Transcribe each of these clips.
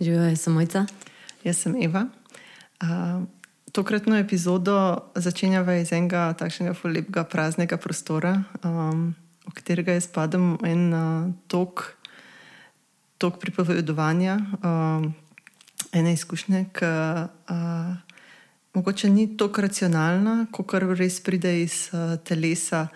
Živijo, jaz sem Mojca. Jaz sem Eva. Uh, tokratno epizodo začenjava iz enega takšnega lepega praznega prostora, um, v katerega je spadal en uh, tok, tok pripovedovanja, um, ene izkušnje, ki uh, mogoče ni tako racionalna, kot kar res pride iz uh, telesa.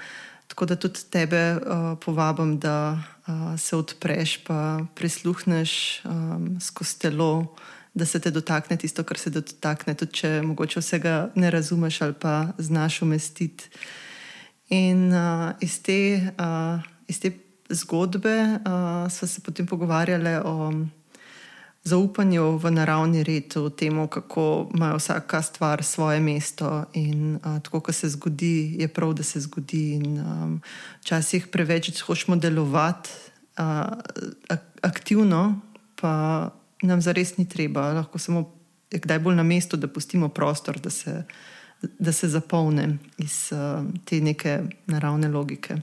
Tako da tudi tebe uh, povabim, da uh, se odpreš, pa prisluhneš um, skozi telo, da se te dotakne tisto, kar se dotakne, tudi če mogoče vsega ne razumeš ali pa znaš umestiti. In uh, iz, te, uh, iz te zgodbe uh, smo se potem pogovarjali o zaupanju v naravni red, o tem, kako ima vsaka stvar svoje mesto in uh, tako, kar se zgodi, je prav, da se zgodi. Včasih um, preveč hočemo delovati uh, aktivno, pa nam zares ni treba. Lahko samo kdaj bolj na mestu, da pustimo prostor, da se, da se zapolne iz uh, te neke naravne logike.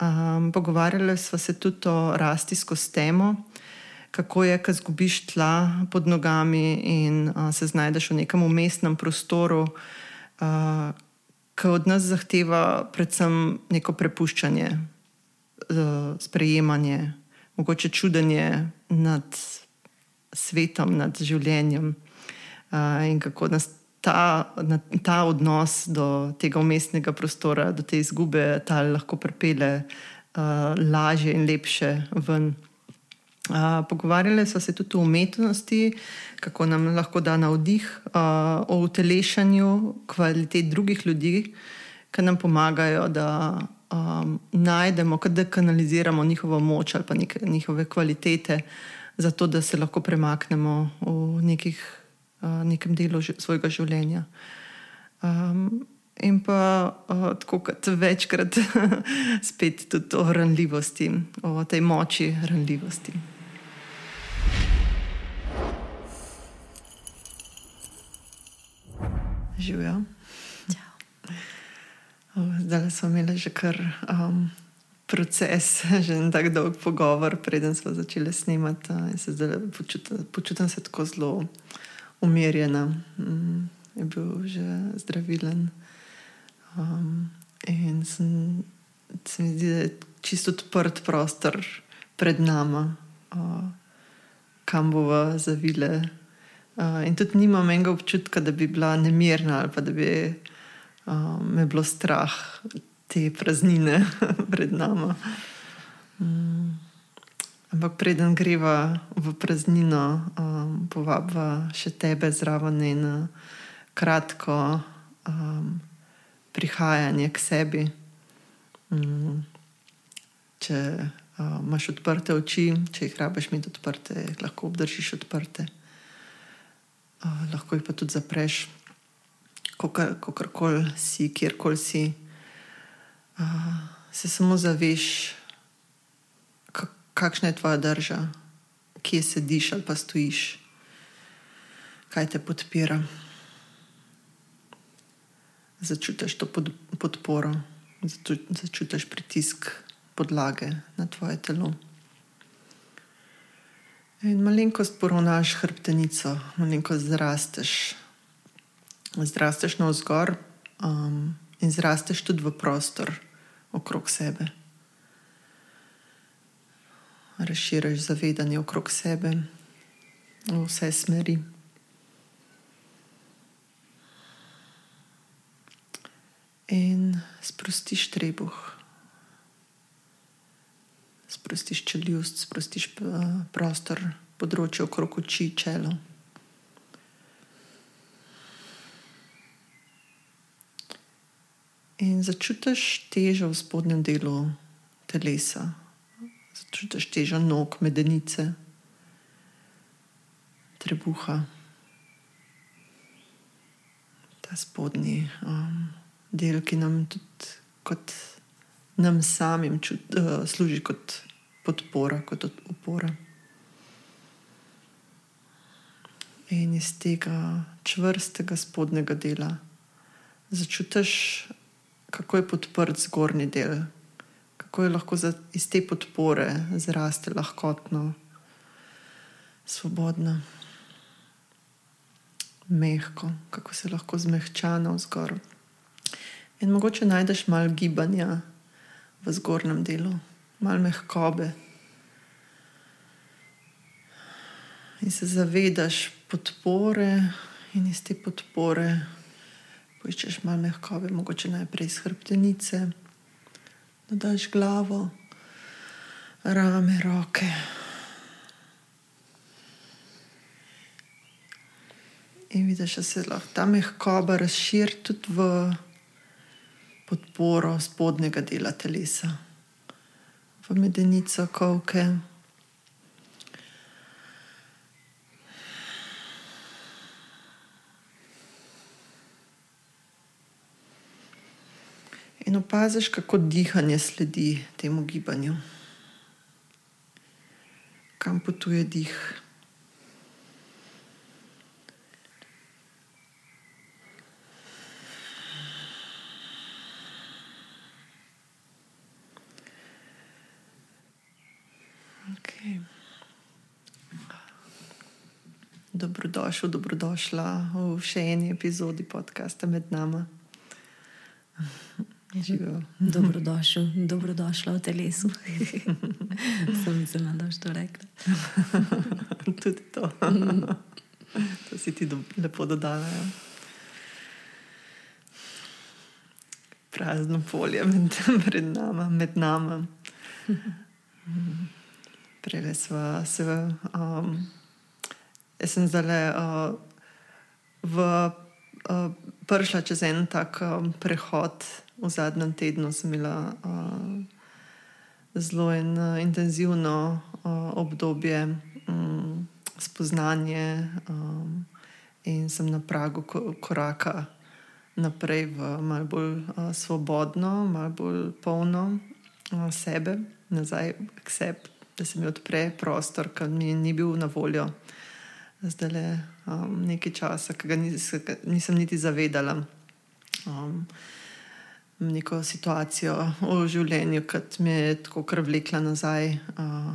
Um, pogovarjali smo se tudi o rasti skozi temo kako je, ko zgubiš tla pod nogami in uh, se znajdeš v nekem umestnem prostoru, uh, ki od nas zahteva predvsem neko prepuščanje, uh, sprejemanje, mogoče čudenje nad svetom, nad življenjem uh, in kako nas. Ta, ta odnos do tega umestnega prostora, do te izgube, ta lahko pripelje uh, lažje in lepše ven pogovarjali smo se tudi o umetnosti, kako nam lahko da navdih, uh, o utelešanju kvalitet drugih ljudi, ki nam pomagajo, da um, najdemo, da kanaliziramo njihovo moč ali pa neke, njihove kvalitete, zato da se lahko premaknemo v nekih, uh, nekem delu svojega življenja. Um, In pa uh, tako kot večkrat, spet tudi o ranljivosti, o tej moči ranljivosti. Živijo. Zdaj smo imeli že kar um, proces, že en tak dolg pogovor, preden smo začeli snemati. Se počutim, počutim se tako zelo umirjena. Um, je bil že zdravilen. Um, in sem, se mi zdi, da je čisto odprt prostor pred nami, uh, kam bomo zavile. Uh, in tudi nimam enega občutka, da bi bila nemirna ali da bi uh, me bilo strah te praznine pred nami. Um, ampak preden greva v praznino, um, povabva še tebe zraven in kratko um, prihajanje k sebi. Um, če uh, imaš odprte oči, če jih rabiš imeti odprte, lahko obdržiš odprte lahko jih pa tudi zapreš, kakorkoli si, kjerkoli si. Uh, se samo zaveš, kakšna je tvoja drža, kje sediš ali pa stojiš, kaj te podpira. Začutiš to pod, podporo, začutiš pritisk podlage na tvoje telo. In malenkost poravnaš hrbtenico, malenkost zrasteš, zrasteš na vzgor um, in zrasteš tudi v prostor okrog sebe. Razširiš zavedanje okrog sebe v vse smeri. In sprostiš trebuh sprostiš čeljust, sprostiš eh, prostor, področje okrog oči, čelo. In začutiš težo v spodnjem delu telesa, začutiš težo nog, medenice, trebuha, ta spodnji um, del, ki nam tudi kot nam samim čut, uh, služi kot podpora, kot opora. In iz tega čvrstega spodnjega dela začutiš, kako je podprt zgornji del, kako je lahko za, iz te podpore zraste lahkotno, svobodna, mehko, kako se lahko zmehča na vzgor. In mogoče najdeš malo gibanja v zgornjem delu, malo mehkobe. In se zavedaš podpore, in iz te podpore poiščeš malo mehkobe, mogoče najprej iz hrbtenice, da daš glavo, rame, roke. In vidiš, da se lahko ta mehkoba razširi tudi v podporo spodnjega dela telesa, v medenico, kovke. In opaziš, kako dihanje sledi temu gibanju, kam potuje dih. Dobrodošel, dobrodošla v še eni epizodi podcasta med nami. Dobrodošel, dobrodošla v telesu. Sem mislila, da boš to rekla. Tudi to. to si ti do, lepo dodala. Ja. Prazno polje med, pred nama, med nami. Prej smo se. Um, jaz sem zdaj uh, v, uh, prišla čez en tak um, prehod v zadnjem tednu sem imela uh, zelo in, uh, intenzivno uh, obdobje um, spoznanja um, in sem na pragu koraka naprej v malo bolj uh, svobodno, malo bolj polno uh, sebe, nazaj k sebi, da se mi odpre prostor, ki mi ni bil na voljo. Zdaj le um, nekaj časa, ki ga nisem, nisem niti zavedala. Um, neko situacijo v življenju, ki me je tako kar vlekla nazaj, uh,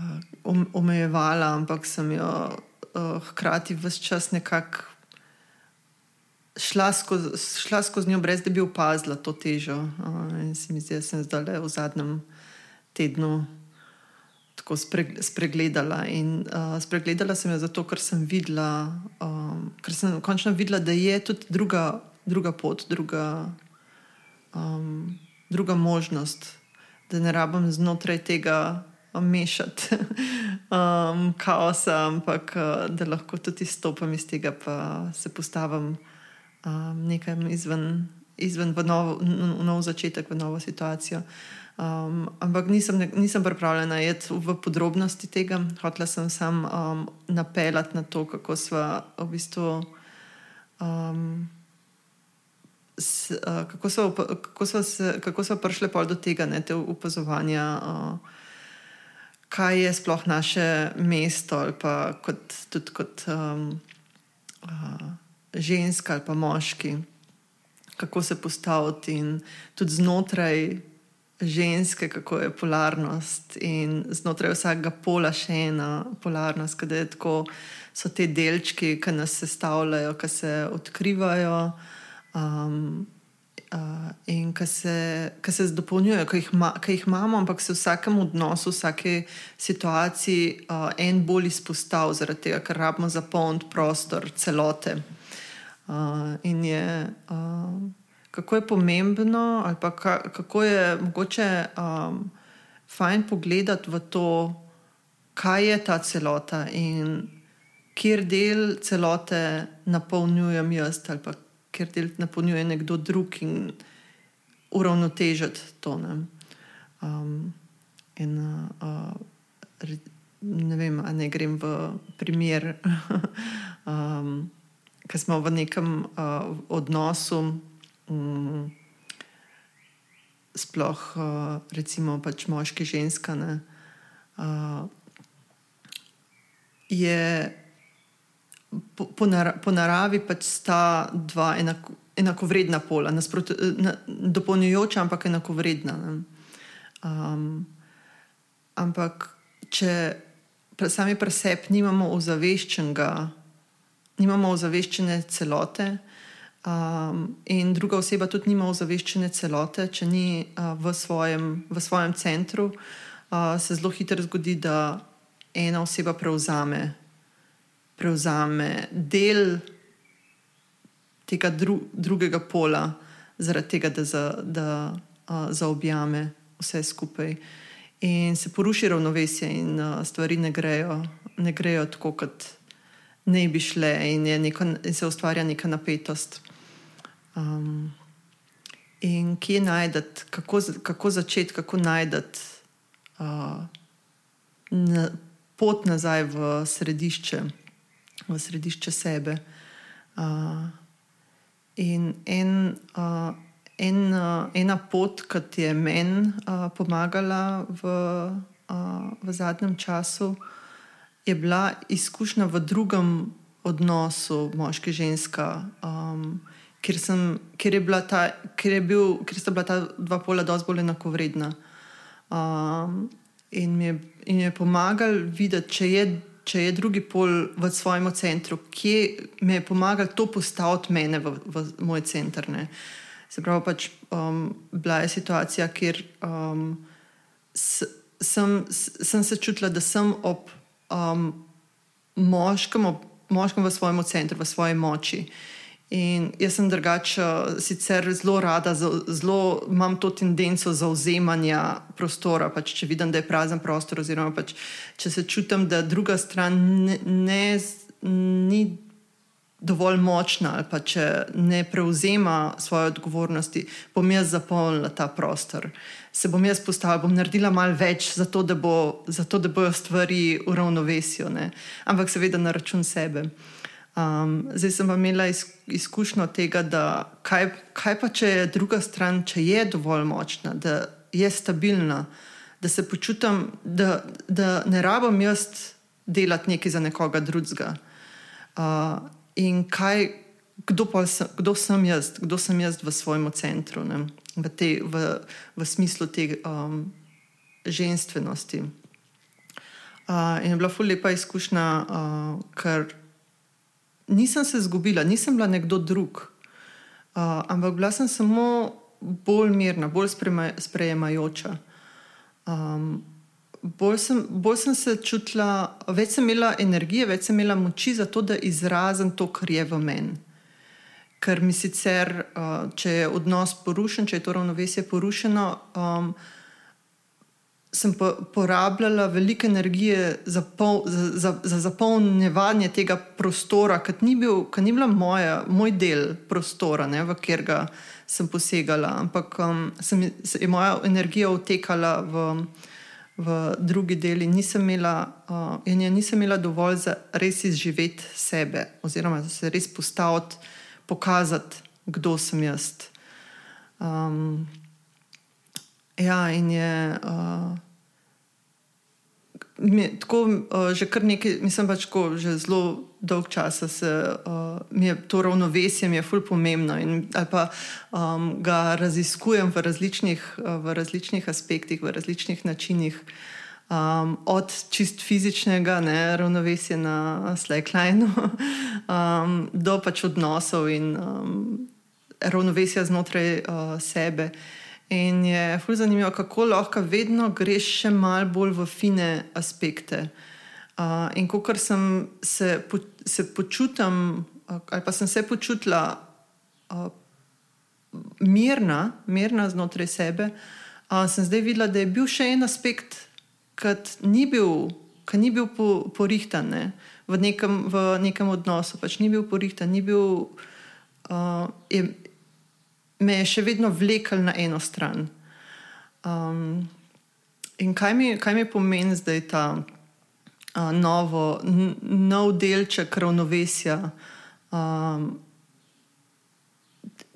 uh, omejevala, ampak sem jo uh, hkrati vse čas nekako šla skozi, šla skozi njo, brez da bi opazila to težo. Uh, in se mi zdi, da sem zdaj v zadnjem tednu. Tako spregledala. In, uh, spregledala sem jo zato, ker sem videla, um, ker sem končno videla, da je tudi druga druga pot, druga, um, druga možnost, da ne rabim znotraj tega mešati um, kaosa, ampak uh, da lahko tudi izstopim iz tega, pa se postavim um, nekaj izven, izven v, nov, v nov začetek, v novo situacijo. Um, ampak nisem, nisem pripravljena iti v podrobnosti tega, hotela sem samo um, napeljati na to, kako smo v bistvu. Um, s, uh, kako, so, kako, so se, kako so prišle do tega, ne, te upozovanja, uh, kaj je sploh naše mesto, ali pa kot, tudi kot um, uh, ženska ali pa moški, kako se postaviti in tudi znotraj. Ženske, kako je polarnost, in znotraj vsakega pola še ena polarnost, kaj je tako, so te delčki, ki nas sestavljajo, ki se odkrivajo, um, uh, in ki se, se dopolnjujejo, ki jih, ma, ki jih imamo, ampak se v vsakem odnosu, v vsaki situaciji uh, en bolj izpostavlja, zaradi tega, ker rabimo zapolniti prostor celote. Uh, in je, uh, kako je pomembno, ali pa ka, kako je mogoče um, fajn pogledati v to, kaj je ta celota in kjer del celote napolnjujem jaz ali pa ker del napolnjuje nekdo drug in uravnotežiti to. Ne, um, in, uh, ne vem, ali ne grem v primer, um, ki smo v nekem uh, odnosu. Um, Sploh, uh, recimo, pač moški, ženska, ne, uh, je po, po, nar po naravi pač sta dva enako, enakovredna pola, nasprot, na, dopolnjujoča, ampak enakovredna. Um, ampak če sami pri sebi nimamo ozaveščenega, nimamo ozaveščene celote. Um, in druga oseba tudi nima ozaveščene celote, če ni uh, v, svojem, v svojem centru, uh, se zelo hitro zgodi, da ena oseba prevzame, prevzame del tega dru, drugega pola, zaradi tega, da, za, da uh, zaobjame vse skupaj. In se poruši ravnovesje, in uh, stvari ne grejo, ne grejo tako, kot ne bi šle, in, neko, in se ustvarja neka napetost. Um, in kje najdete, kako, kako začeti, kako najdete uh, na, pot nazaj v središče, v središče sebe. Uh, in en, uh, en, uh, ena pot, ki je meni uh, pomagala v, uh, v zadnjem času, je bila izkušnja v drugem odnosu, moški-ženska. Um, ker, sem, ker, je ta, ker, je bil, ker sta bila ta dva pola precej bolj enakovredna. Um, in mi je, je pomagal videti, če je, če je drugi pol v svojem centru, kje mi je pomagal to postaviti mene v, v moj center. Ne. Se pravi, pač, um, bila je situacija, kjer um, s, sem, sem se čutila, da sem ob um, moškem, ob moškem v svojem centru, v svoji moči. In jaz sem drugače, sicer zelo rada, zelo imam to tendenco zauzemanja prostora. Pač, če vidim, da je prazen prostor, oziroma pač, če se čutim, da druga stran ne, ne, ni dovolj močna, ali pa če ne prevzema svoje odgovornosti, bom jaz zapolnila ta prostor. Se bom jaz postavila, bom naredila malo več, zato da, bo, zato, da bojo stvari v ravnovesju, ne? ampak seveda na račun sebe. Um, zdaj sem pa imela izkušnjo tega, da kaj, kaj pa če je druga stran, če je dovolj močna, da je stabilna, da se počutim, da, da ne rabim jaz delati nekaj za nekoga drugega. Uh, in kaj, kdo, sem, kdo sem jaz, kdo sem jaz v svojem centru, v, te, v, v smislu te um, ženskosti. Uh, in je bila fully lepa izkušnja, uh, ker nisem se izgubila, nisem bila nekdo drug, uh, ampak bila sem samo bolj mirna, bolj sprejemajoča. Um, bolj, sem, bolj sem se čutila, več sem imela energije, več sem imela moči za to, da izrazim to, kar je v meni. Ker mi sicer, uh, če je odnos porušen, če je to ravnovesje porušeno, um, sem porabljala veliko energije za, pol, za, za, za zapolnjevanje tega prostora, ki ni, bil, ni moja, moj del prostora, ne, v katerega sem posegala, ampak um, sem, je moja energija utekala v, v drugi del in nisem imela, uh, in nisem imela dovolj za res izživeti sebe, oziroma se res postaviti, pokazati, kdo sem jaz. Um, Ja, in je uh, mi, tako, uh, že kar nekaj, mislim pač, ko že zelo dolg čas se uh, mi je to ravnovesje, mi je fully pomembno in pa um, ga raziskujem v različnih, uh, v različnih aspektih, v različnih načinih. Um, od čist fizičnega ne, ravnovesja na slacklineu um, do pač odnosov in um, ravnovesja znotraj uh, sebe. In je fully zanimivo, kako lahko vedno greš še malo bolj v fine aspekte. Uh, in ko sem se, po, se počutim, uh, ali pa sem se počutila uh, mirna, mirna znotraj sebe, uh, sem zdaj videla, da je bil še en aspekt, ki ni bil, ni bil po, porihtan ne, v, nekem, v nekem odnosu. Pač ni bil porihtan, ni bil. Uh, je, me je še vedno vlekel na eno stran. Um, in kaj mi, kaj mi pomeni zdaj ta uh, novo, nov delček ravnovesja, um,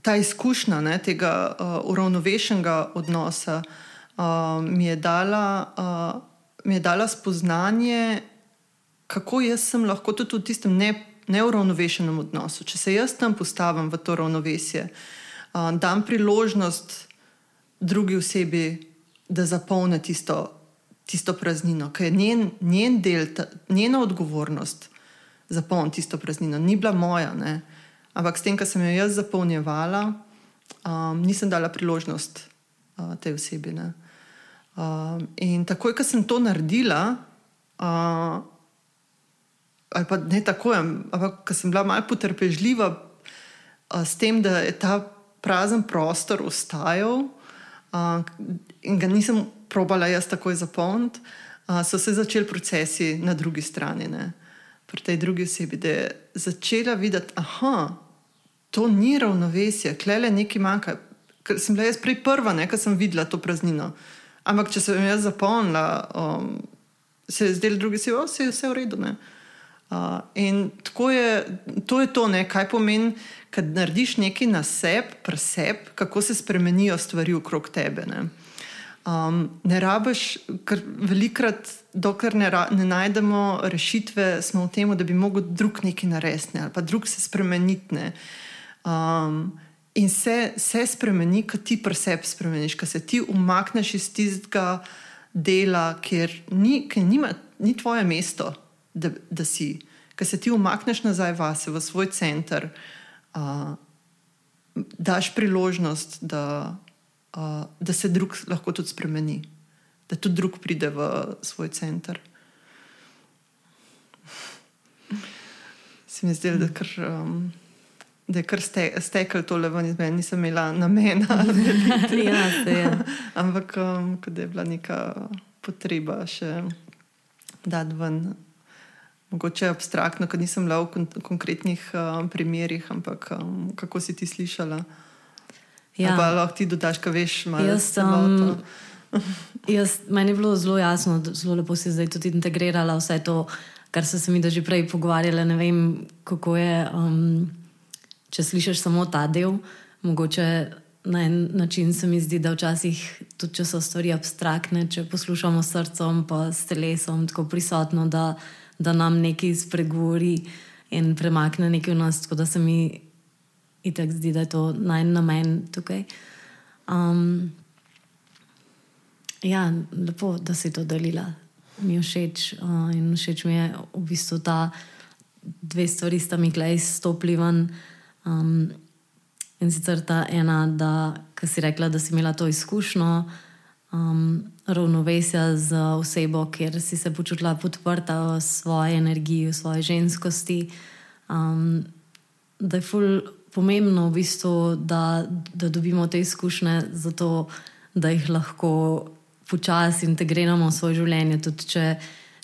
ta izkušnja ne, tega uh, uravnovešenega odnosa, uh, mi, je dala, uh, mi je dala spoznanje, kako jaz sem lahko tudi v tistem ne, neuravnovešenem odnosu. Če se jaz tam postavim v to ravnovesje, uh, uh, dam priložnost drugi osebi, da zapolni tisto, tisto praznino, ki je njen, njen del, ta, njena odgovornost zapolniti tisto praznino, ni bila moja. Ne? Ampak s tem, kar sem jo jaz zapolnjevala, um, nisem dala priložnost uh, tej osebi. Um, in takoj, ko sem to naredila, uh, ali pa ne tako, ampak ko sem bila malo potrpežljiva uh, s tem, da je ta prazen prostor ostajal uh, in ga nisem probala jaz takoj zapolniti, uh, so se začeli procesi na drugi strani. Ne? Pri tej drugi osebi, da je začela videti, da to ni ravnovesje, klele nekaj manjka. Ker sem bila jaz prej prva, ki sem videla to praznino. Ampak, če sem jaz zapolnila, um, se je zdelo, da je vse v redu. Uh, in je, to je to, ne, kaj pomeni, kad narediš nekaj na sebi, preseb, kako se spremenijo stvari okrog tebe. Ne, um, ne rabiš, ker velikrat, dokler ne, ra, ne najdemo rešitve, smo v tem, da bi lahko drug nekaj naredil ali pa drug se spremeniti. Um, in se, se spremeni, ko ti preseb spremeniš, ko se ti umakneš iz tistega dela, kjer ni, nima, ni tvoje mesto da, da si, ki se ti umakneš nazaj vase, v svoj center, uh, daš priložnost, da, uh, da se drug lahko tudi spremeni, da tudi drug pride v svoj center. Se mi zdi, da, kar, um, da je kar ste, stekel tole ven iz meni, nisem imela namena. ja, se je. Ampak, um, da je bila neka potreba še dati ven mogoče abstraktno, ker nisem bila v kon konkretnih um, primerih, ampak um, kako si ti slišala? Ja, pa lahko ti dodaš, kaj veš, malo jaz sem. Jaz, meni je bilo zelo jasno, zelo lepo si zdaj tudi integrirala vse to, kar so se mi že prej pogovarjali. Ne vem, kako je, um, če slišiš samo ta del. Mogoče na en način se mi zdi, da včasih, tudi če so stvari abstraktne, če poslušamo s srcem, pa s telesom, tako prisotno, da da nam nekaj spregovori in premakne nekaj v nas, tako da se mi itek zdi, da je to naj namen tukaj. Um, ja, lepo, da si to delila. Mi je všeč uh, in všeč mi je v bistvu ta dve stvari, sta mi gledali stopili ven. Um, in sicer ta ena, da si rekla, da si imela to izkušnjo um, ravnovesja z osebo, kjer si se počutila podprta v svoji energiji, v svoji ženskosti. Um, da je ful pomembno, v bistvu, da, da dobimo te izkušnje, zato da jih lahko počasi integriramo v svoje življenje. Tudi če,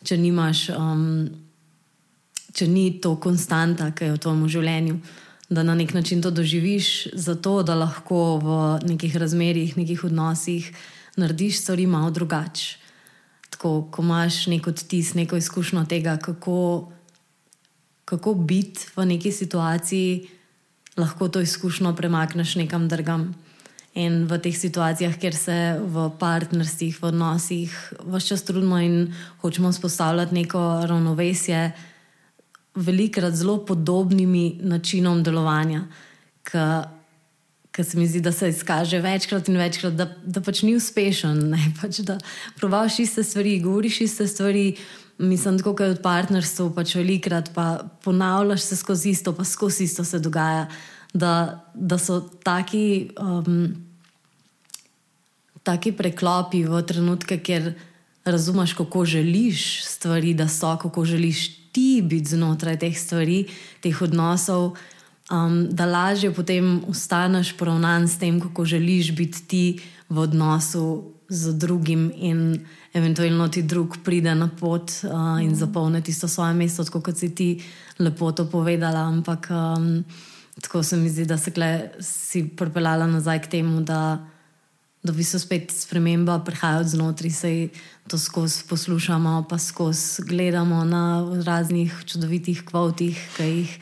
če nimaš, um, če ni to konstanta, ki je v tvojem življenju. Da na nek način to doživiš, zato da lahko v nekih razmerah, nekih odnosih, narediš stvari malo drugače. Tako, ko imaš neko odtis, neko izkušnjo tega, kako, kako biti v neki situaciji, lahko to izkušnjo premakneš nekam drugam. In v teh situacijah, kjer se v partnerstvih, v odnosih, vse čas trudimo in hočemo spostavljati neko ravnovesje, velikrat zelo podobnimi načinom delovanja ker se mi zdi, da se izkaže večkrat in večkrat, da, da pač ni uspešen. Pač, da provaš iste stvari, govoriš iste stvari. Mislim, da je v partnerstvu pač velikrat, pa ponavljaš se skozi isto, pa skozi isto se dogaja. Da, da so taki, um, taki preklopi v trenutke, kjer razumeš, kako želiš stvari, da so, kako želiš ti biti znotraj teh stvari, teh odnosov um, da lažje potem ostaneš poravnan s tem, kako želiš biti ti v odnosu z drugim, in eventualno ti drug pride na pot uh, in zapolni tisto svoje mesto, kot si ti lepo to povedala. Ampak um, tako se mi zdi, da si pripeljala nazaj k temu, da. Da bi se spet sprememba prihajala od znotraj, se to skozi poslušamo, pa skozi gledamo na raznih čudovitih kvotih, ki jih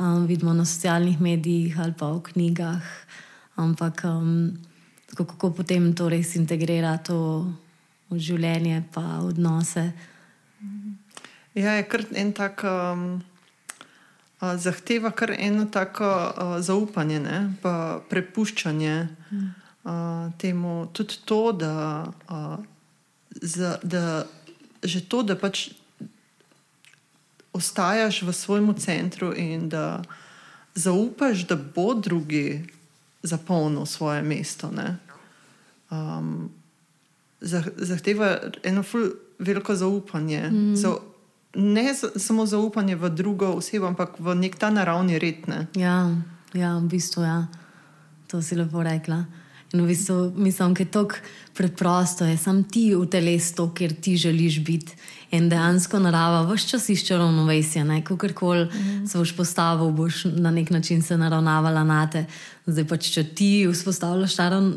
um, vidimo na socialnih medijih ali pa v knjigah. Ampak um, kako potem to res integrira to v življenje, pa odnose. Ja, je kar en tak. Um... Zahteva kar eno tako uh, zaupanje, ne? pa prepuščanje uh, temu, tudi to, da uh, za, da že to, da pač ostajaš v svojem centru in da zaupaš, da bo drugi zapolnil svoje mesto. Um, zahteva eno veliko zaupanje. Mm. Za, ne za, samo zaupanje v drugo osebo, ampak v nek ta naravni red. Ne? Ja, ja, v bistvu ja. To si lepo rekla. In v bistvu mislim, da je to preprosto, je samo ti v telesu, kjer ti želiš biti. In dejansko narava vse čas išče ravnovesje, kako koli mm. se boš postavil, boš na nek način se naravnavala na te. Zdaj pač, če ti vzpostavljaš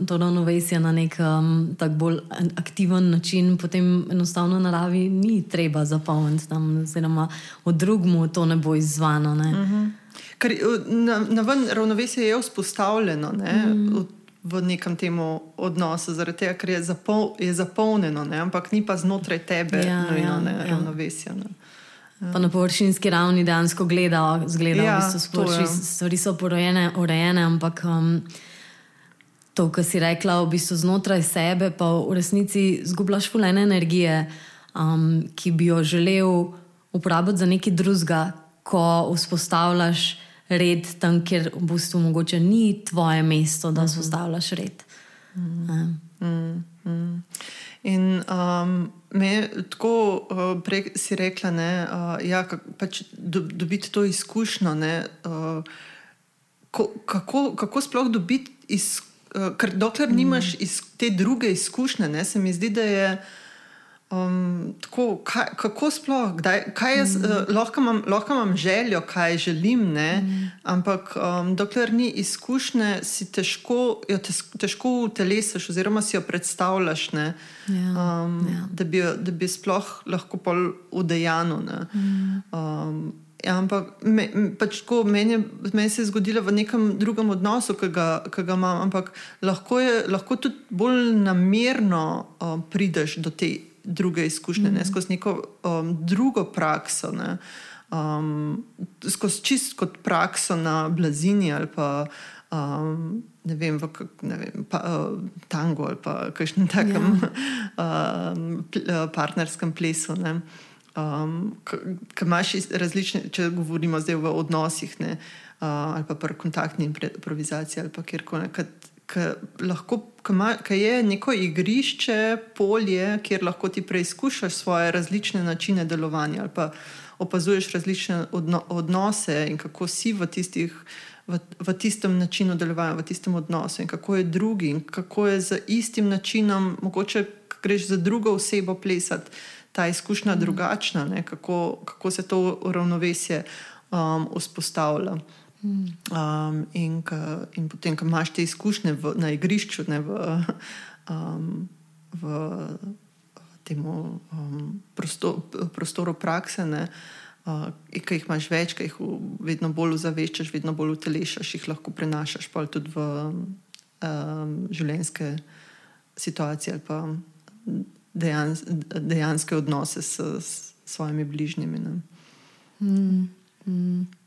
to ravnovesje na nek um, tak bolj aktiven način, potem enostavno naravi ni treba zapolniti tam, oziroma od drugmu to ne bo izzvano. Ne. Mm -hmm. Ker na, na ven ravnovesje je vzpostavljeno. Mm v nekem temu odnosu, zaradi tega, ker je, zapol, je zapolnjeno, ne? ampak ni pa znotraj tebe ja, nujno ja, ja. ravnovesje. Pa na površinski ravni dejansko gledajo, zgledajo, ja, v bistvu stvari so porojene, urejene, ampak um, to, kar si rekla, v bistvu znotraj sebe, pa v resnici zgubljaš fulene energije, um, ki bi jo želel uporabiti za nekaj drugega, ko vzpostavljaš red tam, kjer v bistvu mogoče ni tvoje mesto, da vzpostavljaš red. Mm. Ja. Mm. In um, me, tako uh, prej si rekla, da uh, ja, pač do, dobiti to izkušnjo. Ne, uh, ko, kako, kako sploh dobiti izkušnjo? Uh, ker dokler mm. nimaš iz, te druge izkušnje, ne, se mi zdi, da je. Um, tako, kaj, kako sploh, kdaj, kaj jaz, mm. uh, lahko, imam, lahko imam željo, kaj želim, mm. ampak um, dokler ni izkušnje, si težko, jo težko utelesiš, oziroma si jo predstavljaš, ja, um, ja. da, bi, da bi sploh lahko pol udejano. Mm. Um, ja, ampak me, pač ko, meni, meni se je zgodilo v nekem drugem odnosu, ki ga, ki ga imam, ampak lahko, je, lahko tudi bolj namerno um, prideš do te druge izkušnje, mm -hmm. ne, skozi neko um, drugo prakso, ne, um, skozi čist kot prakso na blazini ali pa um, ne vem, v ne vem, pa, uh, tango ali pa kakšnem takem ja. um, uh, partnerskem plesu. Ne. Um, Kaj imaš različne, če govorimo zdaj v odnosih, ne, uh, ali pa pri kontaktni improvizaciji, ali pa kjerkoli ki je neko igrišče, polje, kjer lahko ti preizkušaš svoje različne načine delovanja ali pa opazuješ različne odno, odnose in kako si v, tistih, v, v tistem načinu delovanja, v tistem odnosu in kako je drugi in kako je z istim načinom, mogoče greš za drugo osebo plesati. Ta izkušnja mm. drugačna, kako, kako se to ravnovesje um, vzpostavlja. Um, in, ka, in potem, ko imaš te izkušnje v, na igrišču, ne, v, um, v temu um, prostor, prostoru prakse, ne, uh, ki jih imaš več, ki jih vedno bolj zaveščaš, vedno bolj utelešaš, jih lahko prenašaš tudi v um, življenjske situacije ali pa dejans, dejanske odnose s, s svojimi bližnjimi. Mm, mm.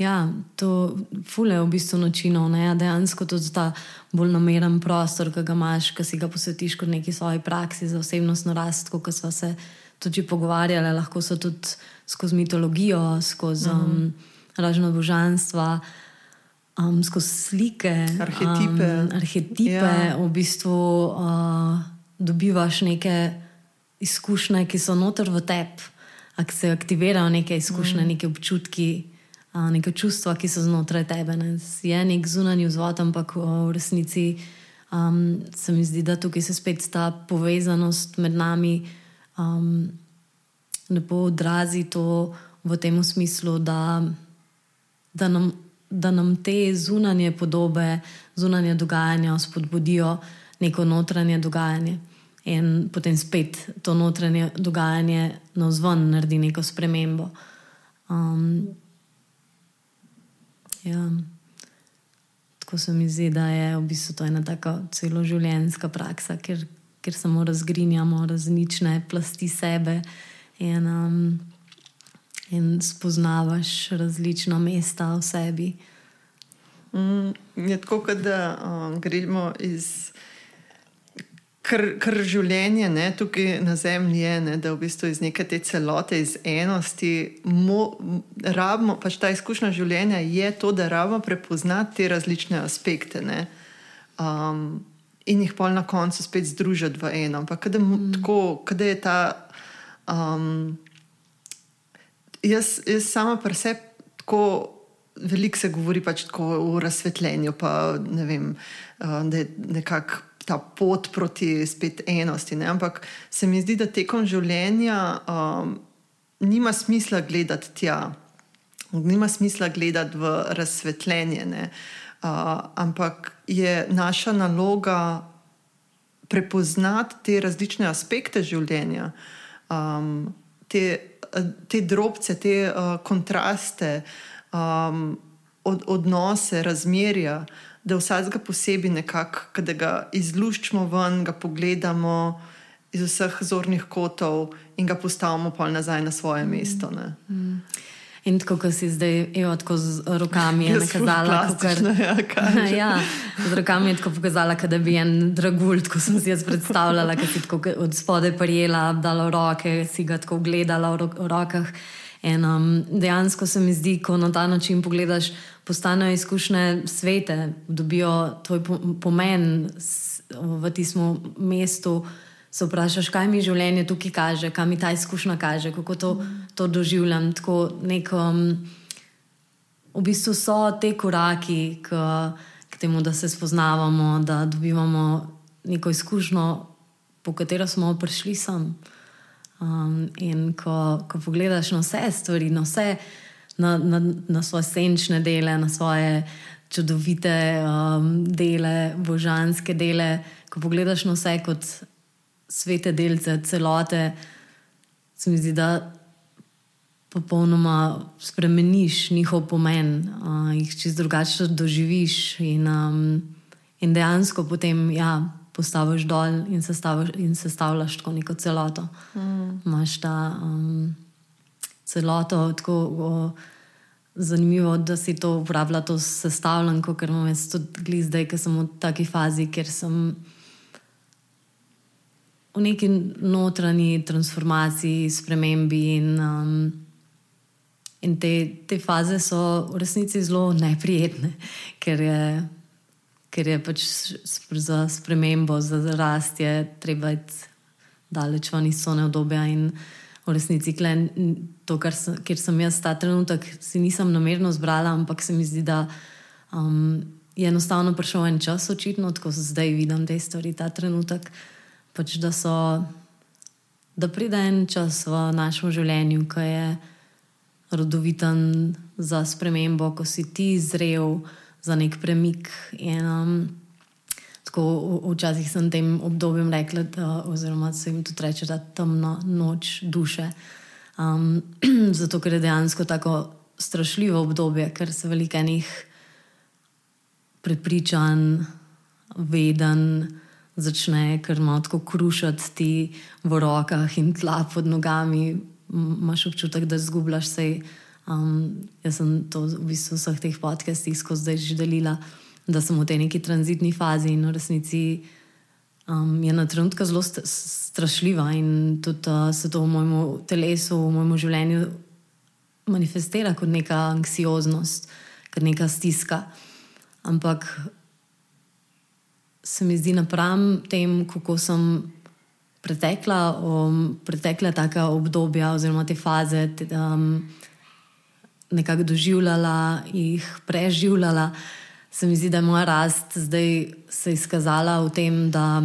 Ja, to fule v bistvu načinov, ne? Ja, dejansko tudi ta bolj nameren prostor, ki ga imaš, ki si ga posvetiš kot neki svoji praksi za osebnostno rast, kot smo se tudi pogovarjali, lahko so tudi skozi mitologijo, skozi mm -hmm. um, ražno božanstva, um, skozi slike, arhetipe. Um, arhetipe ja. V bistvu uh, dobivaš neke izkušnje, ki so noter v tebi, ki se aktivirajo neke izkušnje, mm. neke občutki neka čustva, ki so znotraj tebe. Ne. Je nek zunanji vzvod, ampak v resnici um, se mi zdi, da tukaj se spet ta povezanost med nami um, lepo odrazi to v tem smislu, da, da, nam, da nam te zunanje podobe, zunanje dogajanja spodbudijo neko notranje dogajanje. In potem spet to notranje dogajanje na zvon naredi neko spremembo. Um, Ja. Tako se mi zdi, da je v bistvu to ena tako celoživljenjska praksa, ker, ker samo razgrinjamo različne plasti sebe in, um, in spoznavaš različna mesta v sebi. Mm, je tako, da um, gremo iz kar, kar življenje ne, tukaj na zemlji je, ne, da v bistvu iz neke te celote, iz enosti, mo, rabimo, pač ta izkušnja življenja je to, da rabimo prepoznati te različne aspekte ne, um, in jih pol na koncu spet združiti v eno. Ampak kada, mm. tako, kada je ta. Um, jaz, jaz sama pri sebi tako. Veliko se govori pač o razsvetljenju, pa ne vem, da je nekako ta pot proti spet enosti. Ne? Ampak se mi zdi, da tekom življenja um, nima smisla gledati tja, nima smisla gledati v razsvetljenje. Uh, ampak je naša naloga prepoznati te različne aspekte življenja, um, te, te drobce, te uh, kontraste, um, od, odnose, razmerja da vsakega posebej nekako, da ga izluščimo ven, ga pogledamo iz vseh zornih kotov in ga postavimo pa nazaj na svoje mm. mesto. Mm. In tako, kot si zdaj, evo, tako z rokami je nakazala, kar, ja, ja, z rokami je tako pokazala, da bi en dragulj, kot sem si jaz predstavljala, ki si tako od spode prijela, dala roke, si ga tako gledala v, ro v rokah. In um, dejansko se mi zdi, ko na ta način pogledaš, postanejo izkušnje svete, dobijo tvoj pomen v tistem mestu. Se vprašaš, kaj mi življenje tukaj kaže, kaj mi ta izkušnja kaže, kako to, to doživljam. Tako neko, um, v bistvu so te koraki k, k temu, da se spoznavamo, da dobivamo neko izkušnjo, po katero smo prišli sem. Um, in ko, ko pogledaš na vse stvari, na, vse, na, na, na svoje senčne dele, na svoje čudovite um, dele, božanske dele, ko pogledaš na vse kot svete delce, celote, se mi zdi, da popolnoma spremeniš njihov pomen, uh, jih čez drugače doživiš in, um, in dejansko potem. Ja, postaviš dol in, in sestavljaš tako neko celoto. Mm. Máš ta um, celoto, tako o, zanimivo, da si to uporablja, to sestavljanko, ker imam jaz tudi zdaj, ker sem v taki fazi, ker sem. V neki notranji transformaciji, spremembi, in, um, in te, te faze so v resnici zelo neprijetne, ker je ker je pač za spremembo, za rast, je treba iti daleč van iz sone obdobja. In v resnici, klen, to, sem, kjer sem jaz ta trenutek, si nisem namerno zbrala, ampak se mi zdi, da um, je enostavno prišel en čas, očitno, ko zdaj vidim te stvari, ta trenutek. Pač, da, so, da pride en čas v našem življenju, ki je rodoviten za spremembo, ko si ti zrel za nek premik. In, um, tako včasih sem tem obdobjem rekla, da, oziroma se jim tudi reče, da je temna noč duše. Um, zato, ker je dejansko tako strašljivo obdobje, ker se veliko enih prepričanj, veden. Začne, ker ima tako krušati ti v rokah in tla pod nogami, imaš občutek, da zgubljaš se. Um, jaz sem to v bistvu vseh teh podcastih skozi zdaj že delila, da sem v tej neki tranzitni fazi in v resnici um, je na trenutke zelo st strašljiva in tudi uh, se to v mojem telesu, v mojem življenju manifestira kot neka anksioznost, kot neka stiska. Ampak se mi zdi napram tem, kako sem. Pretekla, um, pretekla taka obdobja, oziroma te faze, um, nekako doživljala, jih preživljala. Se mi zdi, da je moja rast zdaj se izkazala v tem, da,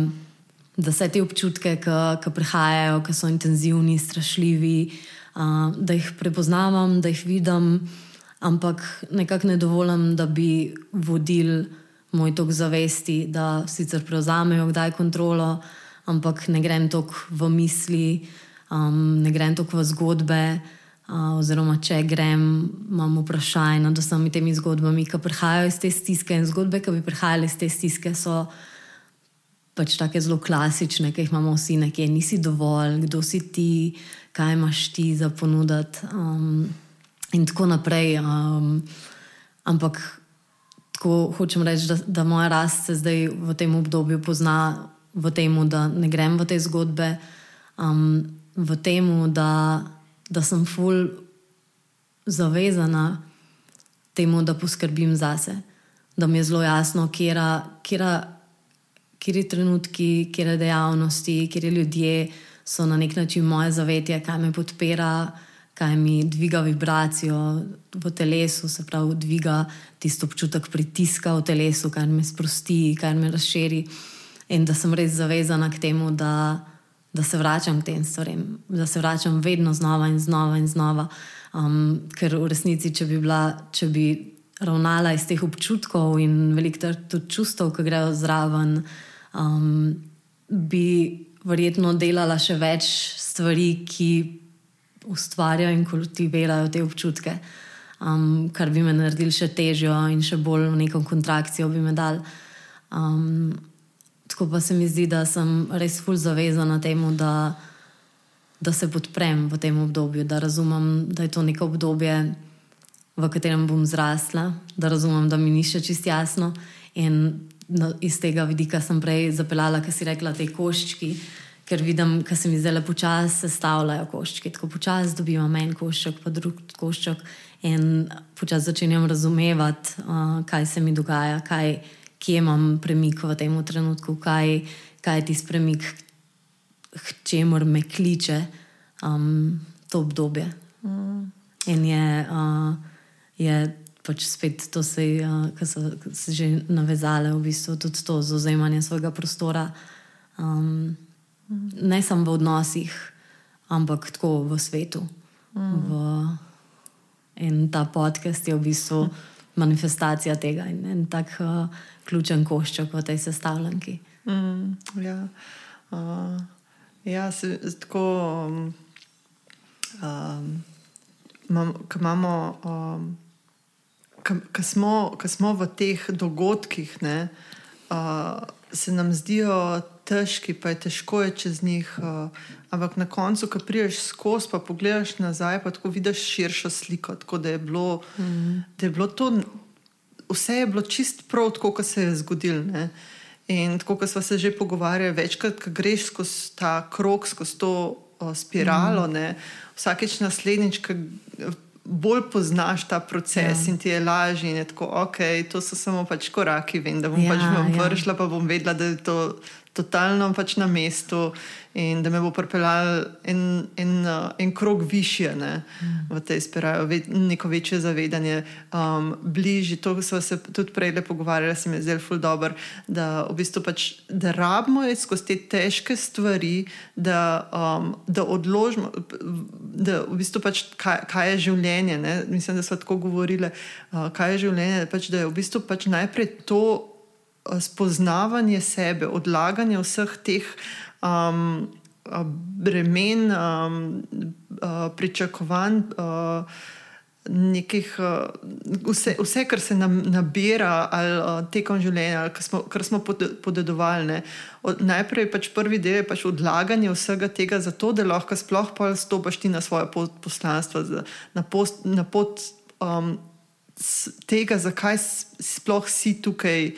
da vse te občutke, ki prihajajo, ki so intenzivni, strašljivi, uh, da jih prepoznavam, da jih vidim, ampak nekako ne dovolim, da bi vodil moj tok zavesti, da sicer prevzamejo kdaj kontrolo, ampak ne grem tok v misli, um, ne grem tok v zgodbe oziroma če grem, imam vprašanje nad vsemi temi zgodbami, ki prihajajo iz te stiske. In zgodbe, ki bi prihajale iz te stiske, so pač tako zelo klasične, ki jih imamo vsi nekje, nisi dovolj, kdo si ti, kaj imaš ti za ponuditi. Um, in tako naprej. Um, ampak tako hočem reči, da, da moja rast se zdaj v tem obdobju pozna v tem, da ne grem v te zgodbe, um, v tem, da, da sem ful zavezana temu, da poskrbim zase. Da mi je zelo jasno, kje je trenutki, kje je dejavnosti, kje je ljudje, so na nek način moje zavetje, kaj me podpira, kaj mi dviga vibracijo v telesu, se pravi, dviga tisto občutek pritiska v telesu, kaj me sprosti, kaj me razširi. In da sem res zavezana k temu, da, da se vračam k tem stvarem, da se vračam vedno znova in znova in znova. Um, ker v resnici, če bi, bila, če bi ravnala iz teh občutkov in veliko tudi čustev, ki grejo zraven, um, bi verjetno delala še več stvari, ki ustvarjajo in kultivirajo te občutke, um, kar bi me naredili še težjo in še bolj v neko kontrakcijo bi me dal. Um, tako pa se mi zdi, da sem res fulj zavezana temu, da da se podprem v tem obdobju, da razumem, da je to neko obdobje, v katerem bom zrasla, da razumem, da mi ni še čist jasno. In no, iz tega vidika sem prej zapeljala, kar si rekla, te koščki, ker vidim, da se mi zdaj lepo čas sestavljajo koščki. Tako počasi dobim en košček, pa drug košček. In počasi začenjam razumevati, uh, kaj se mi dogaja, kaj, kje imam premik v tem trenutku, kaj, kaj je tisti premik, k čemu me kliče um, to obdobje. Mm. In je, uh, je pač spet to, uh, kar so se že navezale, v bistvu tudi to zauzemanje svojega prostora. Um, mm. Ne samo v odnosih, ampak tako v svetu. Mm. V, in ta podcast je v bistvu manifestacija tega in en tak uh, ključen košček v tej sestavljanki. Mm, ja. uh. Ja, se, tako, um, um, ko imamo, um, ko smo, smo v teh dogodkih, ne, uh, se nam zdijo težki, pa je težko je čez njih. Uh, ampak na koncu, ko priješ skozi, pa pogledaš nazaj, pa tako vidiš širšo sliko. Tako da je bilo, mm. da je bilo to, vse je bilo čist prav, tako kot se je zgodilo. In tako, kot smo se že pogovarjali, večkrat, ko greš skozi ta krog, skozi to o, spiralo, mm. vsakeč naslednjič, ki bolj poznaš ta proces ja. in ti je lažje, in je tako, ok, to so samo pač koraki, vem, da bom ja, pač ja. vršila, pa bom vedela, da je to totalno pač na mestu in da me bo pripeljal en, en, uh, en krog više ne, mm. v tej spirali, neko večje zavedanje, um, bližje. To smo se tudi prej le pogovarjali, se mi je zelo ful dobr, da v bistvu pač, da rabimo skozi te težke stvari, da, um, da odložimo, da v bistvu pač, kaj, kaj je življenje. Ne? Mislim, da smo tako govorili, uh, kaj je življenje, pač, da je v bistvu pač najprej to. Eh, spoznavanje sebe, odlaganje vseh teh um, bremen, um, uh, pričakovanj, uh, nekih, vse, vse, kar se nam nabira ali tekom življenja, ali kar smo, kar smo podedovali. Od, najprej pač prvi del je pač odlaganje vsega tega, zato da lahko sploh stopiš ti na svoje poslanstvo, na, post, na pot um, tega, zakaj sploh si tukaj.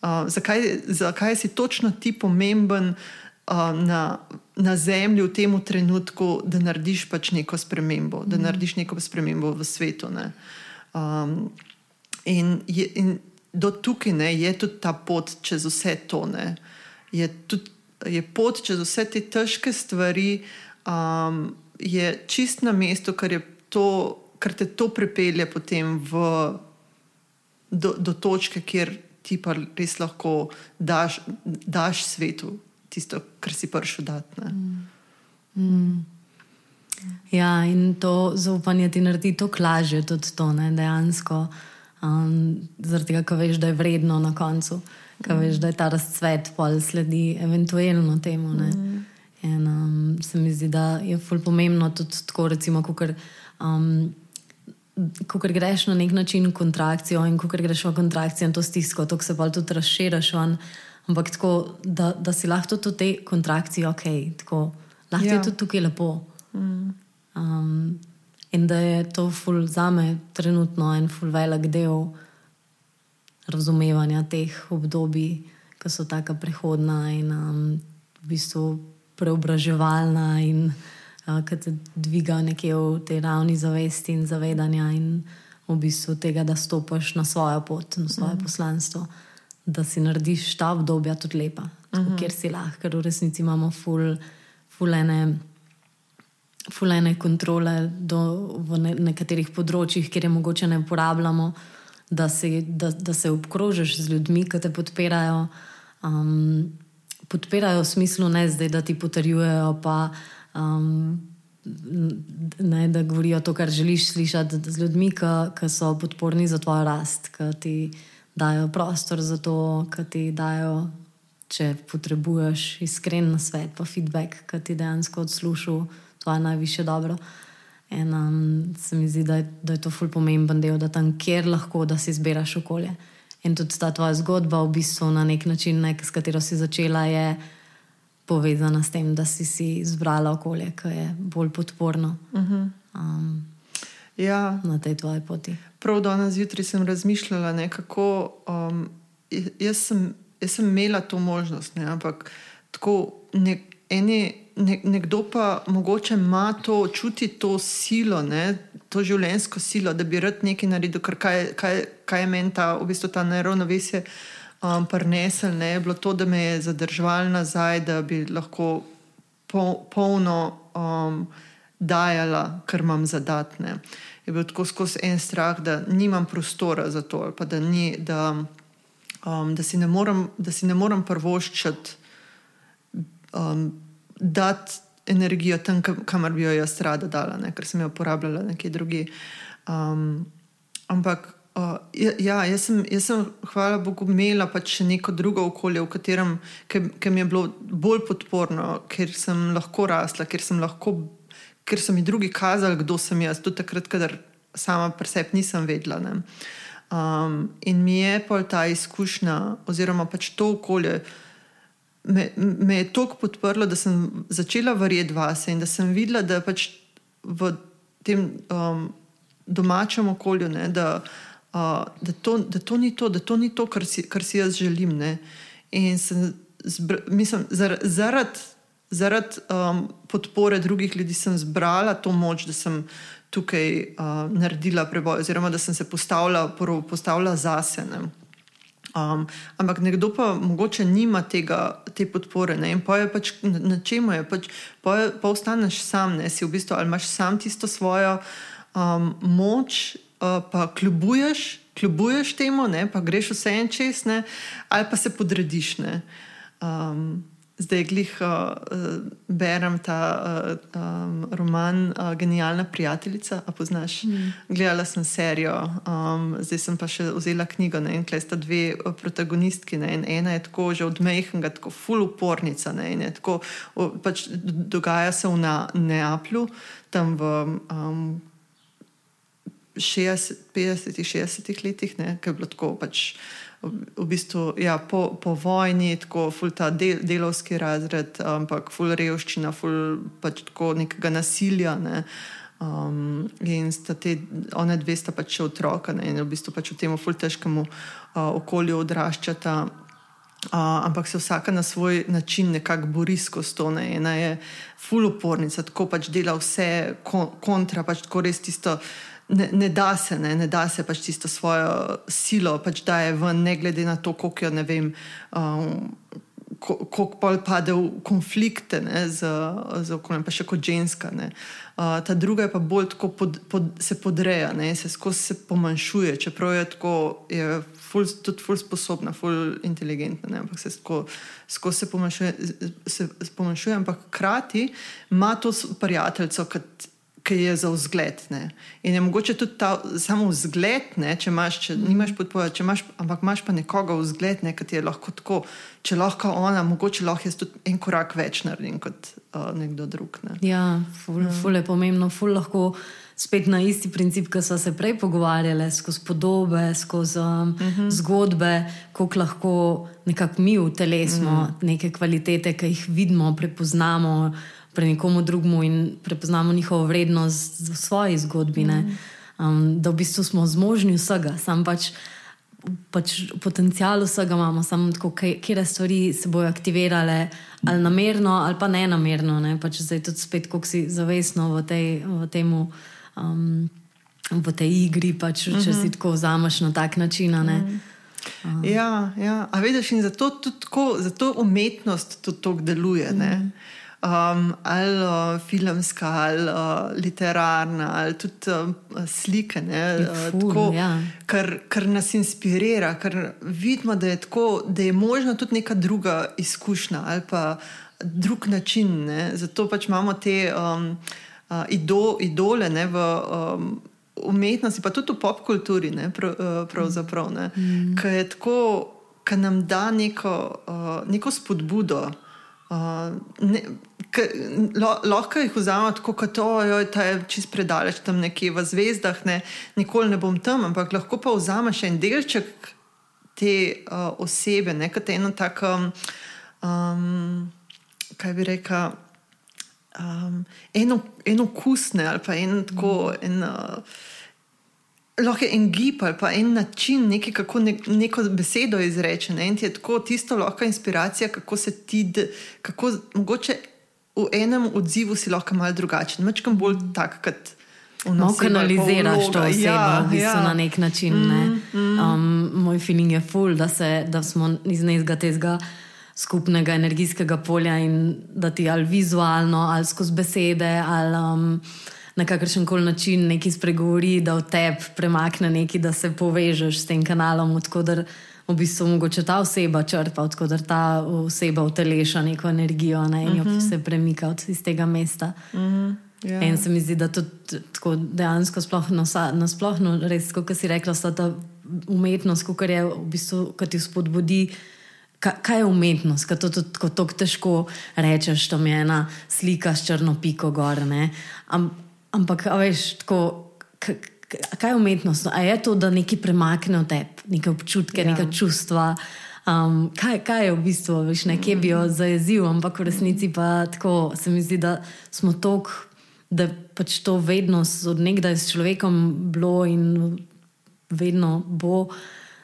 Uh, zakaj, zakaj si točno ti pomemben uh, na, na zemlji v tem trenutku, da narediš pač neko spremembo, da mm. narediš neko spremembo v svetu. Um, in, je, in do tukaj ne, je tudi ta pot čez vse to. Je, tudi, je pot čez vse te težke stvari, um, je čist na mestu, ker, to, ker te to pripelje potem v, do, do točke, kjer ti pa res lahko daš, daš svetu tisto, kar si prišel dati. Mm. Mm. Ja, in to zaupanje ti naredi to lažje, tudi to ne, dejansko. Um, zaradi tega, ker veš, da je vredno na koncu, ker mm. veš, da je ta razcvet, pol sledi eventualno temu. Mm. In um, se mi zdi, da je fulj pomembno tudi tako, recimo, kot um, ko greš na nek način v kontrakcijo in ko greš v kontrakcijo in to stisko, to se pa tudi razširiš. Ampak tako, da, da si lahko tudi v tej kontrakciji ok, tako, lahko ja. je tudi tukaj lepo. Mm. Um, in da je to za me trenutno en ful velik del razumevanja teh obdobij, ki so tako prehodna in um, v bistvu preobraževalna in uh, ki te dviga nekje v tej ravni zavesti in zavedanja in v bistvu tega, da stopiš na svojo pot, na svoje mm. poslanstvo, da si narediš ta obdobja tudi lepa, mm -hmm. kjer si lahko, ker v resnici imamo ful, fulene. Fulene kontrole do, v ne, nekaterih področjih, kjer je mogoče ne uporabljamo, da, si, da, da se obkrožiš z ljudmi, ki te podpirajo. Um, podpirajo v smislu, ne zdaj, da ti potrjujejo, pa um, ne, da govorijo to, kar želiš slišati z ljudmi, ki so podporni za tvojo rast, ki ti dajo prostor za to, ki ti dajo, če potrebuješ iskren svet, pa feedback, ki ti dejansko odslušajo tvoje najviše dobro. In um, se mi zdi, da je, da je to ful pomemben del, da tam, kjer lahko, da si izbiraš okolje. In tudi ta tvoja zgodba, v bistvu na nek način, nek, s katero si začela, je povezana s tem, da si, si izbrala okolje, ki je bolj podporno uh -huh. um, ja. na tej tvoji poti. Prav danes zjutraj sem razmišljala, kako um, jaz, sem, jaz sem imela to možnost, ne, ampak tako nek, eni, ne, nekdo pa mogoče ima to, čuti to silo, ne, to življenjsko silo, da bi rad nekaj naredil, ker kaj, kaj, kaj je meni ta, v bistvu ta neravnovesje um, prnesel, ne, je bilo to, da me je zadržal nazaj, da bi lahko pol, polno um, dajala, kar imam zadatne. Je bil tako skozi en strah, da nimam prostora za to, pa da, ni, da, um, da si ne morem, morem prvoščati, um, dati energijo tam, kamor bi jo jaz rada dala, ne, ker sem jo uporabljala nekje drugje. Um, ampak Uh, ja, jaz sem, jaz sem, hvala Bogu, imela pač neko drugo okolje, v katerem ke mi je bilo bolj podporno, ker sem lahko rasla, ker, sem lahko, ker so mi drugi kazali, kdo sem jaz, tudi takrat, kadar sama preseb nisem vedela. Um, in mi je pa ta izkušnja, oziroma pač to okolje, me, me je toliko podprlo, da sem začela verjeti vase in da sem videla, da pač v tem um, domačem okolju, ne, da da, to, da to ni to, da to ni to, kar si, kar si jaz želim. Ne? In mislim, zaradi zarad, um, podpore drugih ljudi sem zbrala to moč, da sem tukaj uh, naredila preboj, oziroma da sem se postavila, postavila zase. Ne? Um, ampak nekdo pa mogoče nima tega, te podpore ne? in pa je pač na, na čemu je, pač, pa, je, pa ostaneš sam, ne si v bistvu ali imaš sam tisto svojo um, moč, uh, pa kljubuješ, kljubuješ temu, ne, pa greš vse en čez, ne, ali pa se podrediš. Um, zdaj, glih uh, berem ta uh, um, roman uh, Genialna prijateljica. A poznaš? Mm. Gledala sem serijo, um, zdaj sem pa še vzela knjigo. Ne, in tukaj sta dve protagonistki. Ne, ena je tako že odmehna, tako full upornica. Ne, in je tako, pač dogaja se v Neaplju, tam v. Um, 50-ih, 60-ih letih, ki je bilo tako pač. V bistvu, ja, po, po vojni, tako ful ta del, delovski razred, ampak ful revščina, ful pač tako nekega nasilja. Ne. Um, in sta te, one dve sta pač še otroka ne, in v bistvu pač v tem ful težkem uh, okolju odraščata. Uh, ampak se vsaka na svoj način nekako bori skozi to. Ne. Ena je ful upornica, tako pač dela vse kontra, pač tako res tisto ne, ne da se, ne, ne da se pač tisto svojo silo, pač da je ven, ne glede na to, koliko jo ne vem. Um, Kako pa pade v konflikte ne, z, z okoljem, pa še kot ženska. Uh, ta druga je pa bolj tako, pod, pod, se podreja, ne, se skozi se pomanjšuje, čeprav je tako, je ful, tudi ful sposobna, ful inteligentna, ne, ampak se skozi se pomanjšuje, se pomanjšuje, ampak hkrati ima to prijateljstvo, kot ki je za vzgled. Ne. In je mogoče tudi ta samo vzgled, ne, če imaš, če mm. nimaš podpore, ampak imaš pa nekoga vzgled, ne, ki je lahko tako, če lahko ona, mogoče lahko jaz tudi en korak več naredim kot uh, nekdo drug. Ne. Ja, ful, mm. ful je pomembno, ful lahko. Spet na isti princip, ki smo se prej pogovarjali, skozi podobe, skozi um, uh mhm. -huh. zgodbe, kako lahko nekako mi v telesu uh -huh. neke kvalitete, ki jih vidimo, prepoznamo, pri nekomu drugemu in prepoznamo njihovo vrednost v svoji zgodbi. Mm. Um, da v bistvu smo zmožni vsega, sam pač pač potencial vsega imamo, samo tako, kje stvari se bodo aktivirale, ali namerno, ali pa ne namerno. Ne? Pač zdaj tudi spet, kako si zavestno v, tej, v temu. Um, V tej igri, pač, če uh -huh. si mhm. tako vzameš na tak način. Uh -huh. uh. Ja, ja. a vidiš, in zato, tako, zato umetnost tudi tako deluje. Uh -huh um, ali uh, filmska, ali uh, literarna, ali tudi uh, slike. Ne, uh, tako, ja. kar, kar nas inspirira, ker vidimo, da je, tako, da je možno tudi neka druga izkušnja ali pa drug način. Ne. Zato pač imamo te um, uh, ido, idole ne, v. Um, Umetnosti, pa tudi v pop kulturi, ne, prav, pravzaprav, ne, mm. ki nam da neko, uh, neko spodbudo. Uh, ne, lahko jih vzamemo tako, kot je čist predaleč tam nekje v zvezdah, ne, nikoli ne bom tam, ampak lahko pa vzameš en delček te uh, osebe, ne, kot eno tako, um, kaj bi rekel, um, eno, eno kusne ali pa eno tako. En, uh, Lahko je en gib ali pa en način, nekaj, kako ne, neko besedo izreče. Ne? In ti je tako, tisto lahko inspiracija, kako se ti, kako mogoče v enem odzivu si lahko malo drugačen, večkrat bolj tak, kot No, kanaliziraš to osebo ja, v bistvu ja. na nek način. Mm, ne? Mm. Um, moj feeling je full, da, se, da smo iz nekega tega skupnega energijskega polja in da ti ali vizualno, ali skozi besede, ali um, na kakršen koli način nekaj spregovori, da v tebi premakne nekaj, da se povežeš s tem kanalom. Odkudar, v bistvu mogoče ta oseba črpa, da ta oseba uteleša neko energijo ne, in jo uh mhm. -huh. se premika od tega mesta. Uh -huh. yeah. In se mi zdi, da to tako dejansko sploh nasplošno, na res, kot si rekla, sta ta umetnost, kar je v bistvu, ki ti spodbudi. Kaj je umetnost, kaj to tako to, težko rečeš, to je ena slika s črno piko gor. Am, ampak, veš, tako kaj je umetnost? A je to, da nekaj premakne od tebe, neke občutke, ja. neke čustva? Um, kaj, kaj je v bistvu, veš, nekje bi jo zajezil, ampak v resnici pa tako se mi zdi, da smo tok, da pač to vedno odnegdaj s človekom bilo in vedno bo,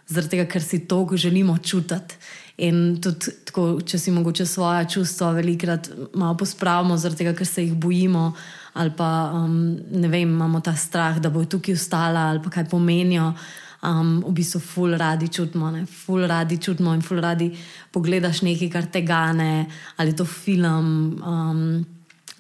zaradi tega, ker si to želimo čutiti. In tudi, tako, če si mogoče svoje čustva velikrat malo pospravimo, zaradi tega, ker se jih bojimo ali pa um, ne vem, imamo ta strah, da bo tukaj ostala ali pa kaj pomenijo. Um, v bistvu, ful radi čutimo, ne? ful radi čutimo in ful radi pogledaš nekaj, kar te gane, ali je to film, um,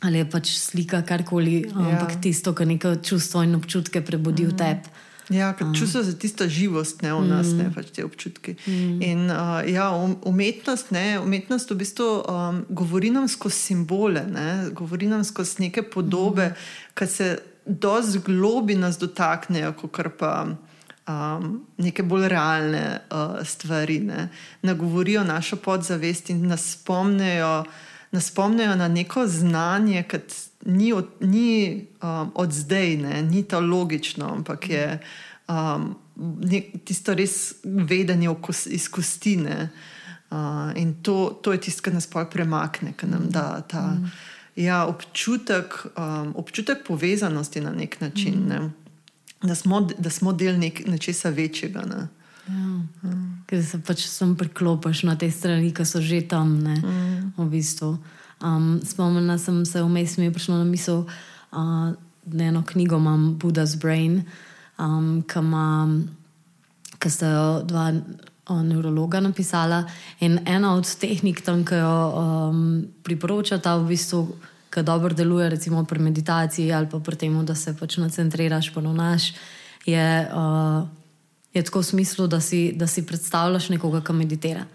ali je pač slika, karkoli, ja. ampak tisto, kar neko čustvo in občutke prebudi mm. v tebi. Ja, ker čustvo za tisto živost ne, v nas, mm. ne pač te občutke. Mm. In uh, ja, um, umetnost, ne, umetnost v bistvu um, govori nam skozi simbole, ne, govori nam skozi neke podobe, mm. ki se dosti globi nas dotaknejo, kot pa um, neke bolj realne uh, stvari. Ne. Nagovorijo našo podzavest in nas spomnejo, nas spomnejo na neko znanje, ki ni od, ni, um, od zdaj, ne, ni to logično, ampak je um, ne, tisto res vedenje iz kostine. Uh, in to, to je tisto, kar nas premakne, kar nam da ta mm. ja, občutek, um, občutek povezanosti na nek način, mm. ne? da, smo, da smo del nek, nečesa večjega. Ne? Ja. Mm. Ker se pač sem priklopiš na te strani, ki so že tam, ne, mm. v bistvu. Um, spomnila sem se, vmes mi je prišlo na misel, uh, da eno knjigo imam, Buddha's Brain, um, ki sta jo dva neurologa napisala. In ena od tehnik, tam, ki jo um, priporočata, v bistvu, ki dobro deluje, recimo pri meditaciji ali pa pri tem, da se pač nacentriraš, ponovnaš, je, uh, je tako v smislu, da si, da si predstavljaš nekoga, ki meditira.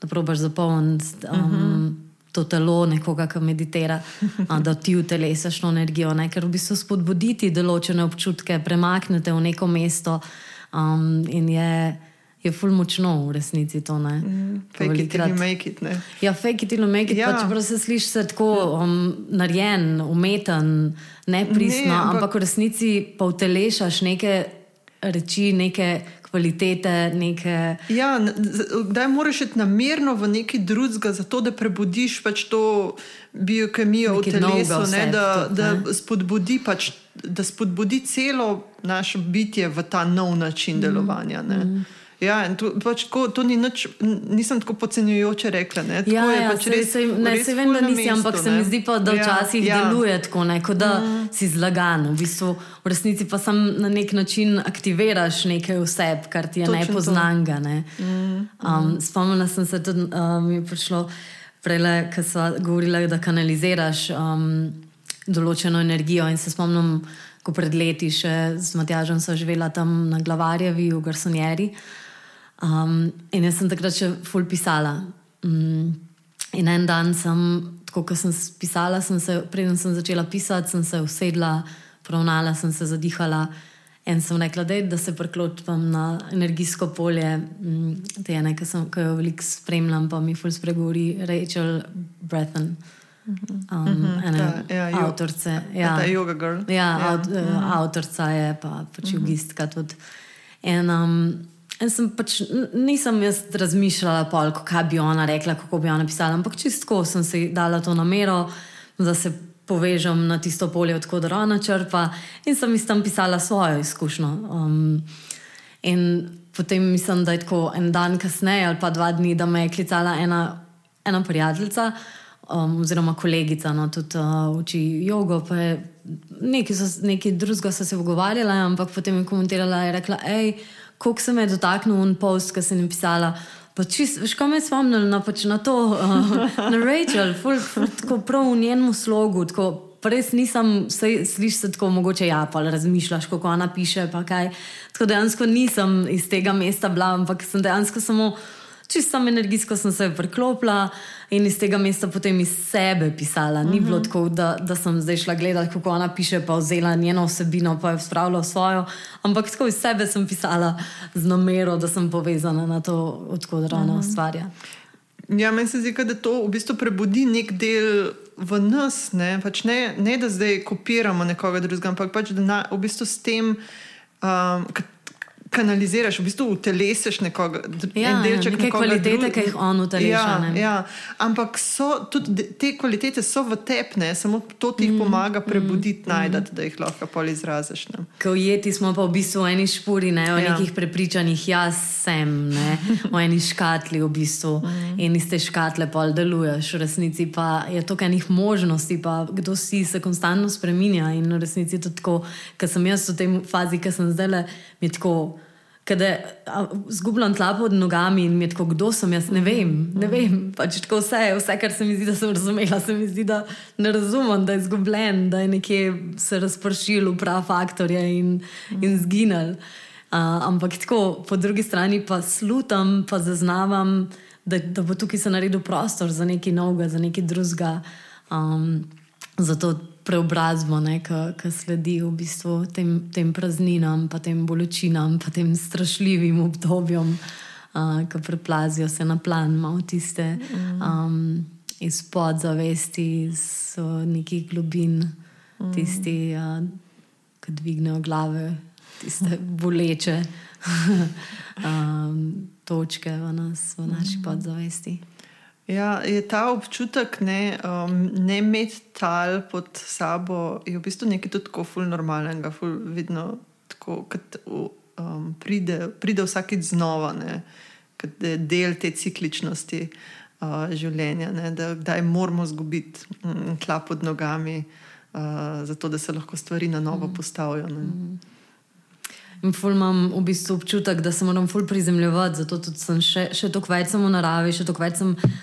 Da probaš zapolniti. Um, uh mhm. -huh to telo nekoga, ki meditira, da ti utelesiš to energijo, ne? ker v bistvu spodbuditi določene občutke, premaknete v neko mesto um, in je. Je ful močno v resnici to. Mm, fake it, ili make it. Ne? Ja, fake it, ili make it. Ja. Čeprav se sliši se tako um, narejen, umeten, nepristno, ne, ampak... ampak v resnici pa utelešaš neke reči, neke kvalitete. Neke... Ja, da moraš iti namerno v neki drugega, zato da prebudiš pač to biokemijo v telesu, ne, da, tudi, da, spodbudi pač, da spodbudi celo naše bitje v ta nov način mm. delovanja. Mm. Ja, to, pač, tako, to ni nič, nisem tako podcenjujoče rekla. Ne, tako Ja, ja, pač sej, res, sej, ne, res se vem, da nisi, ampak mestu, se mi ne. zdi pa, da Ja, včasih ja. deluje tako, ne, kot da mm. si zlagan. V, bistvu, v resnici pa sam na nek način aktiviraš nekaj vseb, kar ti je Točno to. nepoznanga. Ne. Um, spomnila sem se tudi, um, je prišlo prej, ko smo govorili, da kanaliziraš um, določeno energijo. In se spomnim, ko pred leti še z Matjažem so živela tam na Glavarjevi v Garsonjeri. Um, in jaz sem takrat še ful pisala. Um, in en dan sem, tako kot sem pisala, sem se, preden sem začela pisati, sem se usedla, poravnala, sem se zadihala. In sem rekla, dej, da se preklopim na energijsko polje, um, te ene, ki sem- ki jo veliko spremljam, pa mi ful spregovori Rachel Brethen. Um, ene ta, ja, jo- avtorice. Ja, ta yoga girl. Ja, ja. Avt, uh, avtorica je pa pač jogistka tudi. In, um, in sem pač nisem jaz razmišljala, pol, kaj bi ona rekla, kako bi ona pisala, ampak čistko sem si dala to namero, da se povežem na tisto polje, odkud ona črpa, in sem iz tam pisala svojo izkušnjo. Um, in potem mislim, da je tako en dan kasneje ali pa dva dni, da me je klicala ena, ena prijateljica. Um, oziroma, kolegica, no, tudi uh, uči jogo, nekaj, so, nekaj drugega so se pogovarjala, ampak potem je komentirala in rekla: hej, koliko se me je dotaknil un post, ki sem jim pisala. Pa čist, veš, kaj me je spomnil na, pač na to, uh, na Rachel, ful, ful, tako prav v njenem slogu. Tako, res nisem, slišiš se tako, mogoče ja, pa razmišljaš, kako ona piše. pa kaj. Tako dejansko nisem iz tega mesta bila, ampak sem dejansko samo čisto energijsko sem se preklopila in iz tega mesta potem iz sebe pisala. Ni bilo tako, da, da sem zdaj šla gledati, kako ona piše, pa vzela njeno vsebino, pa jo spravila v svojo. Ampak tako iz sebe sem pisala z namero, da sem povezana na to, odkud ona ustvarja. Ja, meni se zdi, da to v bistvu prebudi nek del v nas. Ne, pač ne, ne da zdaj kopiramo nekoga drugega, ampak pač, da na, v bistvu s tem um, kanaliziraš, v bistvu utelesiš nekoga, Ja, en delček neke nekoga kvalitete, ki jih on uteleša, Ja, ja. Ampak so, tudi te kvalitete so v tepne, samo to ti jih Mm, pomaga prebuditi, najdati, da jih lahko pol izraziš. Ne. Ko ujeti smo pa v bistvu v eni špuri, ne, o Ja. nekih prepričanjih, jaz sem, ne, v eni škatli v bistvu. In iz te škatle pol deluješ, v resnici pa je to enih možnosti, pa kdo si se konstantno spremenja. In v resnici je to tako, ker sem jaz v tej fazi, ki sem zdaj le, mi je tako. Kada zgubljam tla pod nogami in mi je tako, kdo sem jaz, ne vem. Ne vem. Pač tako vse, vse, kar se mi zdi, da sem razumela, se mi zdi, da ne razumem, da je izgubljen, da je nekje se razpršil v prav faktorje in, in zginil. Uh, ampak tako, po drugi strani pa slutam, pa zaznavam, da, da bo tukaj se naredil prostor za nekaj novega, za nekaj drugega. Um, za to preobrazbo, ki sledi v bistvu tem, tem prazninam, pa tem bolečinam, pa tem strašljivim obdobjem, uh, ki preplazijo se na plan, malo tiste um, iz podzavesti, iz uh, nekih globin, tisti, uh, ki dvignejo glave, tiste boleče um, točke v nas, v naši podzavesti. Ja, je ta občutek ne, um, ne imeti tal pod sabo, je v bistvu nekaj tako ful normalnega, ful vedno tako, kot um, pride, pride vsakeč znova, kot da je del te cikličnosti uh, življenja, ne, da kdaj moramo zgubiti mm, tla pod nogami, uh, zato da se lahko stvari na novo postavijo. Ne. In ful imam v bistvu občutek, da se moram ful prizemljati, zato tudi sem še, še toliko več v naravi, še toliko več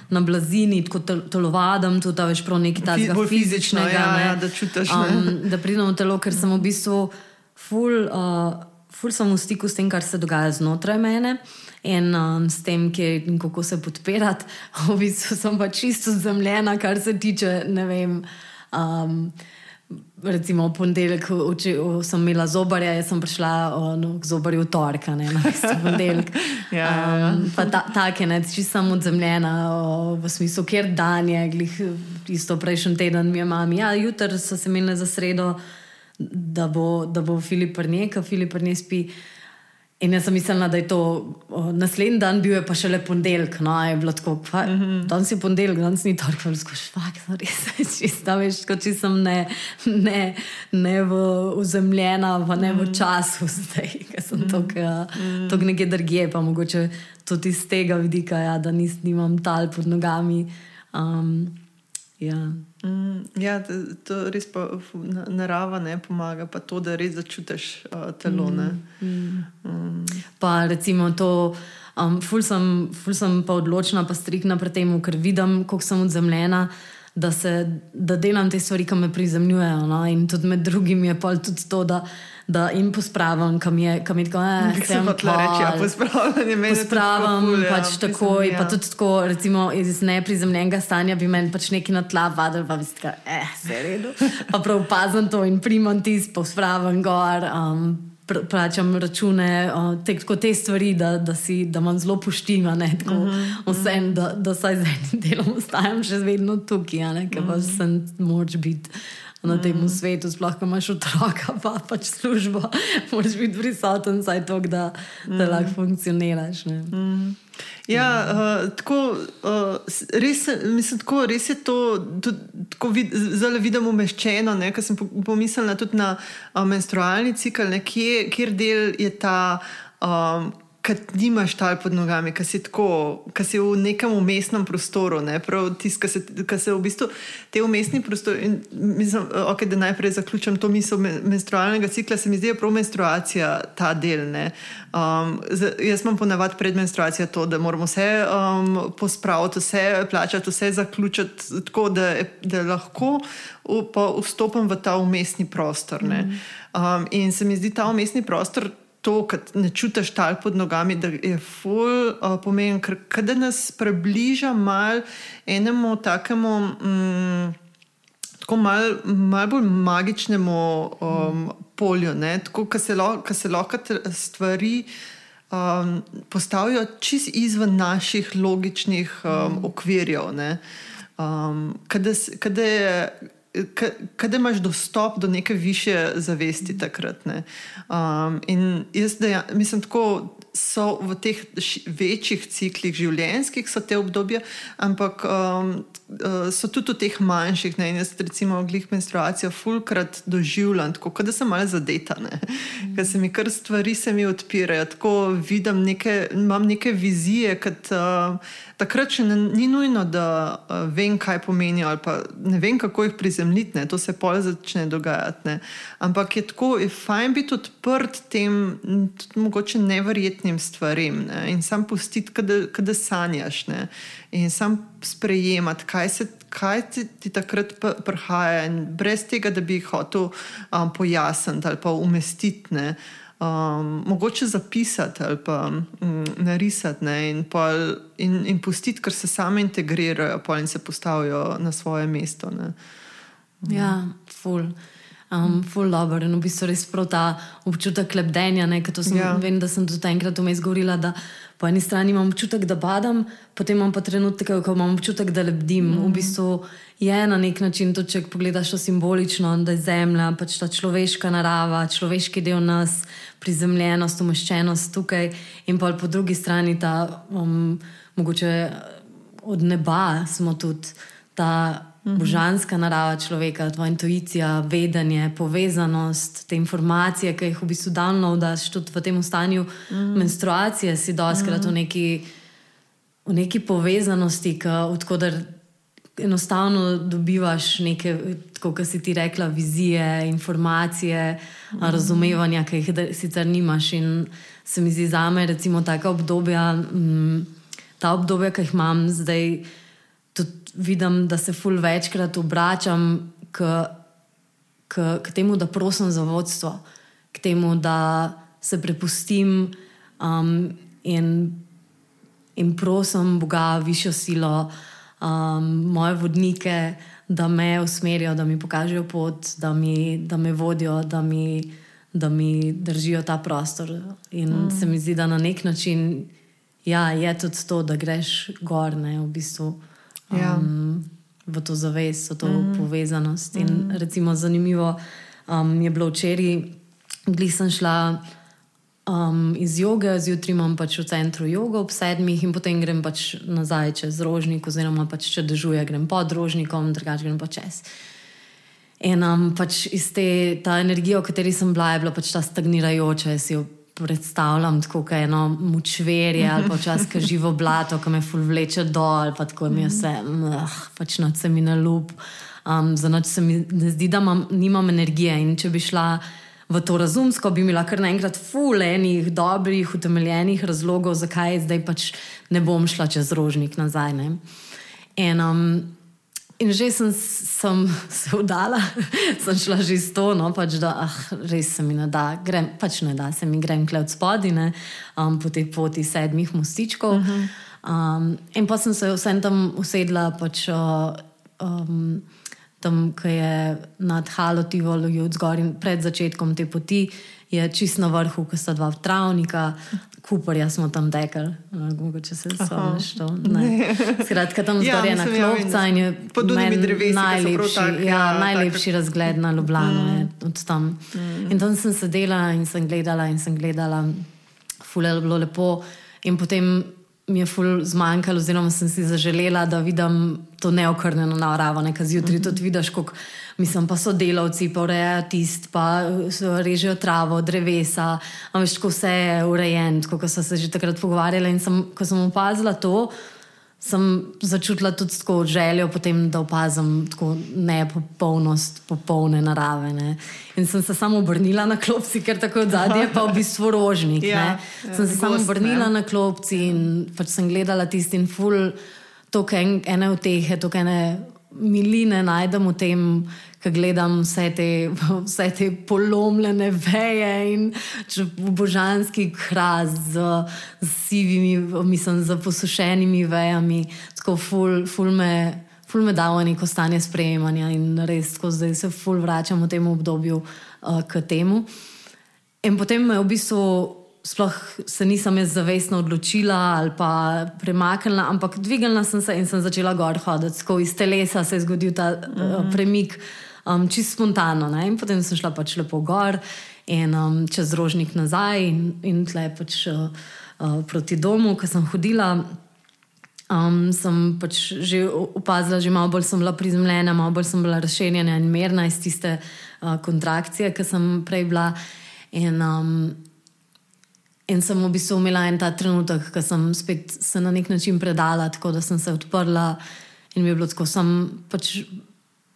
na blazini, tako tel- telovadam, tudi ta več prav nekaj takega fizično, fizičnega. ja, ne. ja, da čutiš, ne. Um, da pridem v telo, ker sem v bistvu ful. Uh, Ful sem v stiku s tem, kar se dogaja znotraj mene in um, s tem, kje in kako se podpirati. V bistvu sem pa čisto zemljena, kar se tiče, ne vem. Um, Recimo, v ponedeljek uči, sem imela zobarja, jaz sem prišla no, k zobarju v torek, ne na ponedeljek. Ja, ja, ja. Um, pa ta, take, ne, čisto sem odzemljena, o, v smislu, kjer dan je, glih, isto prejšnji teden mi je mama. Ja, jutri so se imeli za sredo, da bo, da bo Filip prnje, ker Filip prnje spi. In jaz sem mislila, da je to o, naslednji dan, bil je pa še le ponedeljek. No, je bilo tako, pa, mm -hmm. danes je ponedeljek, danes ni torek, veliko špak, res čisto, veš, kot če sem ne, ne, ne v, vzemljena, pa ne v času zdaj, ker sem mm. tako mm. nekje drugje, pa mogoče tudi iz tega vidika, ja, da nis, nimam tal pod nogami. Um, ja. Mm, ja, to, to res pa narava ne pomaga, pa to, da res začutiš uh, telo. Mm, mm. Mm. Pa recimo to. Um, ful, sem, ful sem pa odločena, pa striktna pred tem, ker vidim, kako sem odzemljena, da, se, da delam te stvari, ki me prizemljujejo. No? In tudi med drugim je pa tudi to, da, da jim pospravim, kam je, kam je tako, eh, sem pa reči, ja, pospravljanje meni. Pospravim ful, ja, pač takoj, ja. pa tudi tako, recimo iz neprizemljenega stanja bi meni pač neki na tla vadil, pa bi se tako, eh, vse redo. Pa prav pazim to in primam tisto, pospravim gor. Um, plačam račune, uh, te, te stvari, da, da, si, da imam zelo poštima, ne, tako, uh -huh, vse, uh -huh. da, da saj z enim delom ostajam še vedno tukaj, ker uh -huh. pač sem moč biti. Na tem mm. svetu, sploh ko imaš otroka, pa pač službo, moraš biti prisoten, saj to, da, da mm. lahko funkcioniraš. Mm. Ja, uh, tako, uh, res, mislim, tako, res je to tako vid, zelo vidno umeščeno. Ker sem pomislila tudi na uh, menstrualni cikl, ne, kje, kjer del je ta. Um, Kad nimaš tal pod nogami, kad si, tako, kad si v nekem umestnem prostoru, ne? prav tisti, ki se, se v bistvu te umestni prostori. Mislim, okay, da najprej zaključim to misel menstrualnega cikla, se mi zdi, da je prav menstruacija ta del. Um, z, jaz imam ponavadi pred menstruacijo to, da moramo vse um, pospraviti, vse plačati, vse zaključiti, tako da, da lahko vstopim v ta umestni prostor. Mm. Um, in se mi zdi ta umestni prostor to, da ne čutiš tal pod nogami, da je ful uh, pomemben, ker da nas približa mal enemu takemu. Um, Tako malo mal bolj magičnemu um, polju, tako da se, lo, se lahko stvari um, postavijo čist izven naših logičnih um, okvirjev. Um, Kada je Kaj imaš dostop do neke više zavesti takrat? Ne? Um, in jaz, da mislim, tako so v teh večjih ciklih življenjskih, so te obdobje, ampak um, uh, so tudi v teh manjših. Ne? Jaz, recimo, glih menstruacijo, fulkrat doživljam, tako da sem malo zadeta, mm. ker se mi kar stvari se mi odpirajo. Tako vidim, neke, imam neke vizije, kad, uh, takrat še ne, ni nujno, da uh, vem, kaj pomenijo, ali pa ne vem, kako jih prizemljiti, ne? to se pol začne dogajati. Ne? Ampak je tako, je fajn biti odprt tem, tudi mogoče neverjetnim neverjetnim stvarem ne? in sam pustiti, kada sanjaš ne? in sam sprejemati, kaj, se, kaj ti, ti takrat prihaja, brez tega, da bi hotel um, pojasniti ali pa umestiti. Ne? Um, mogoče zapisati ali pa um, narisati ne, in, pol, in, in pustiti, ker se sami integrirajo in se postavijo na svoje mesto. Ne. Ja, ful um, full dobro in v bistvu res prav ta občutek lebdenja. Sem, ja. Vem, da sem tudi enkrat vmes govorila, da po eni strani imam občutek, da badam, potem imam pa trenutek, ko imam občutek, da lebdim. Mm. V bistvu je na nek način to, če pogledaš to simbolično, da je zemlja, pač ta človeška narava, človeški del nas, prizemljenost, umeščenost tukaj in pa po drugi strani ta um, mogoče od neba smo tudi ta. -hmm. božanska narava človeka, tvoja intuicija, vedenje, povezanost, te informacije, ki jih v bistvu dano vdaš tudi v tem stanju -hmm. menstruacije, si doskrat -hmm. v, neki, v neki povezanosti, odkudar enostavno dobivaš neke, kot si ti rekla, vizije, informacije, mm razumevanja, ki jih sicer nimaš. In se mi zdi za me, recimo, ta obdobja, mm, ta obdobja, ki jih imam zdaj vidim, da se ful večkrat obračam k, k, k temu, da prosim za vodstvo, k temu, da se prepustim um, in, in prosim Boga, višjo silo, um, moje vodnike, da me usmerijo, da mi pokažejo pot, da, mi, da me vodijo, da mi, da mi držijo ta prostor. In mm. se mi zdi, da na nek način ja, je tudi to, da greš gor, ne v bistvu ja. um, v to zavest, v to mm. povezanost. In mm. recimo zanimivo um, je bilo včeraj, gli sem šla. Um, iz joge, zjutraj imam pač v centru jogo ob sedmih, in potem grem pač nazaj čez rožnik, oziroma pač če dežuje, grem pod rožnikom, drugače grem pa čez. In um, pač iz te energije, v kateri sem bila, je bila pač ta stagnirajoča, jaz jo predstavljam tako, kot eno mučverje ali pa čas, ki živo blato, ki me ful vleče dol, pa tako mi je vse, mh, pač noč se mi na lup. Um, za noč se mi ne zdi, da imam, nimam energije in če bi šla. V to razumsko bi imela kar naenkrat fulejnih, dobrih, utemeljenih razlogov, zakaj zdaj pač ne bom šla čez rožnik nazaj. In, um, in že sem, sem se vdala, sem šla že s to, no, pač da ah, res se mi ne da, grem, pač ne da se mi grem kle od spodine um, po tej poti sedmih mostičkov. Uh -huh. um, in pa sem se vsem tam usedla. Pač, uh, um, tam, ki je nad Halotivo, zgoraj pred začetkom te poti, je čist na vrhu, ki sta dva travnika. Kuporja smo tam dekli, mogoče se spomniš to. Skratka, tam zgoraj je ena klopca in je najlepši, tak, ja, ja, najlepši tak. razgled na Ljubljano. Mm. Je, tam. Mm. In tam sem sedela in sem gledala in sem gledala, fulje je bilo lepo. In potem mi je ful zmanjkalo, oziroma sem si zaželela, da vidim to neokrnjeno naravo, nekaj zjutraj. Mm -hmm. Tudi vidiš, kako mislim, pa so delavci, pa urejajo tist, pa režejo travo, drevesa, kako vse je urejeno, kot so se že takrat pogovarjali. In sem, ko sem opazila to, sem začutila tudi tako željo, potem, da opazim tako nepopolnost popolne narave. Ne. In sem se samo obrnila na klopci, ker tako zadnji je pa v bistvu rožnik. ja, ja, sem se samo obrnila ne. na klopci in pač sem gledala tisti in ful, to, kaj ene od teh je, to, kaj ene miline najdem v tem, ko gledam vse te, vse te polomljene veje in božanski kras z, z sivimi, mislim, z posušenimi vejami. Tako ful, ful me. Ful me dalo neko stanje sprejemanja in res, ko zdaj se ful vračam v tem obdobju uh, k temu. In potem me v bistvu sploh se nisem jaz zavestno odločila ali pa premaknila, ampak dvignila sem se in sem začela gor hoditi. Tako iz telesa se je zgodil ta mm -hmm. uh, premik, um, čisto spontano. Ne? In potem sem šla pač lepo gor in um, čez rožnik nazaj in, in tle pač uh, uh, proti domu, ki sem hodila. Um, sem pač že opazila, da malo bolj sem bila prizemljena, malo bolj sem bila razširjena in mirna iz tiste uh, kontrakcije, ki sem prej bila. In, um, In sem v bistvu imela en ta trenutek, ko sem spet se na nek način predala, tako da sem se odprla in mi je bilo tako, sem, pač,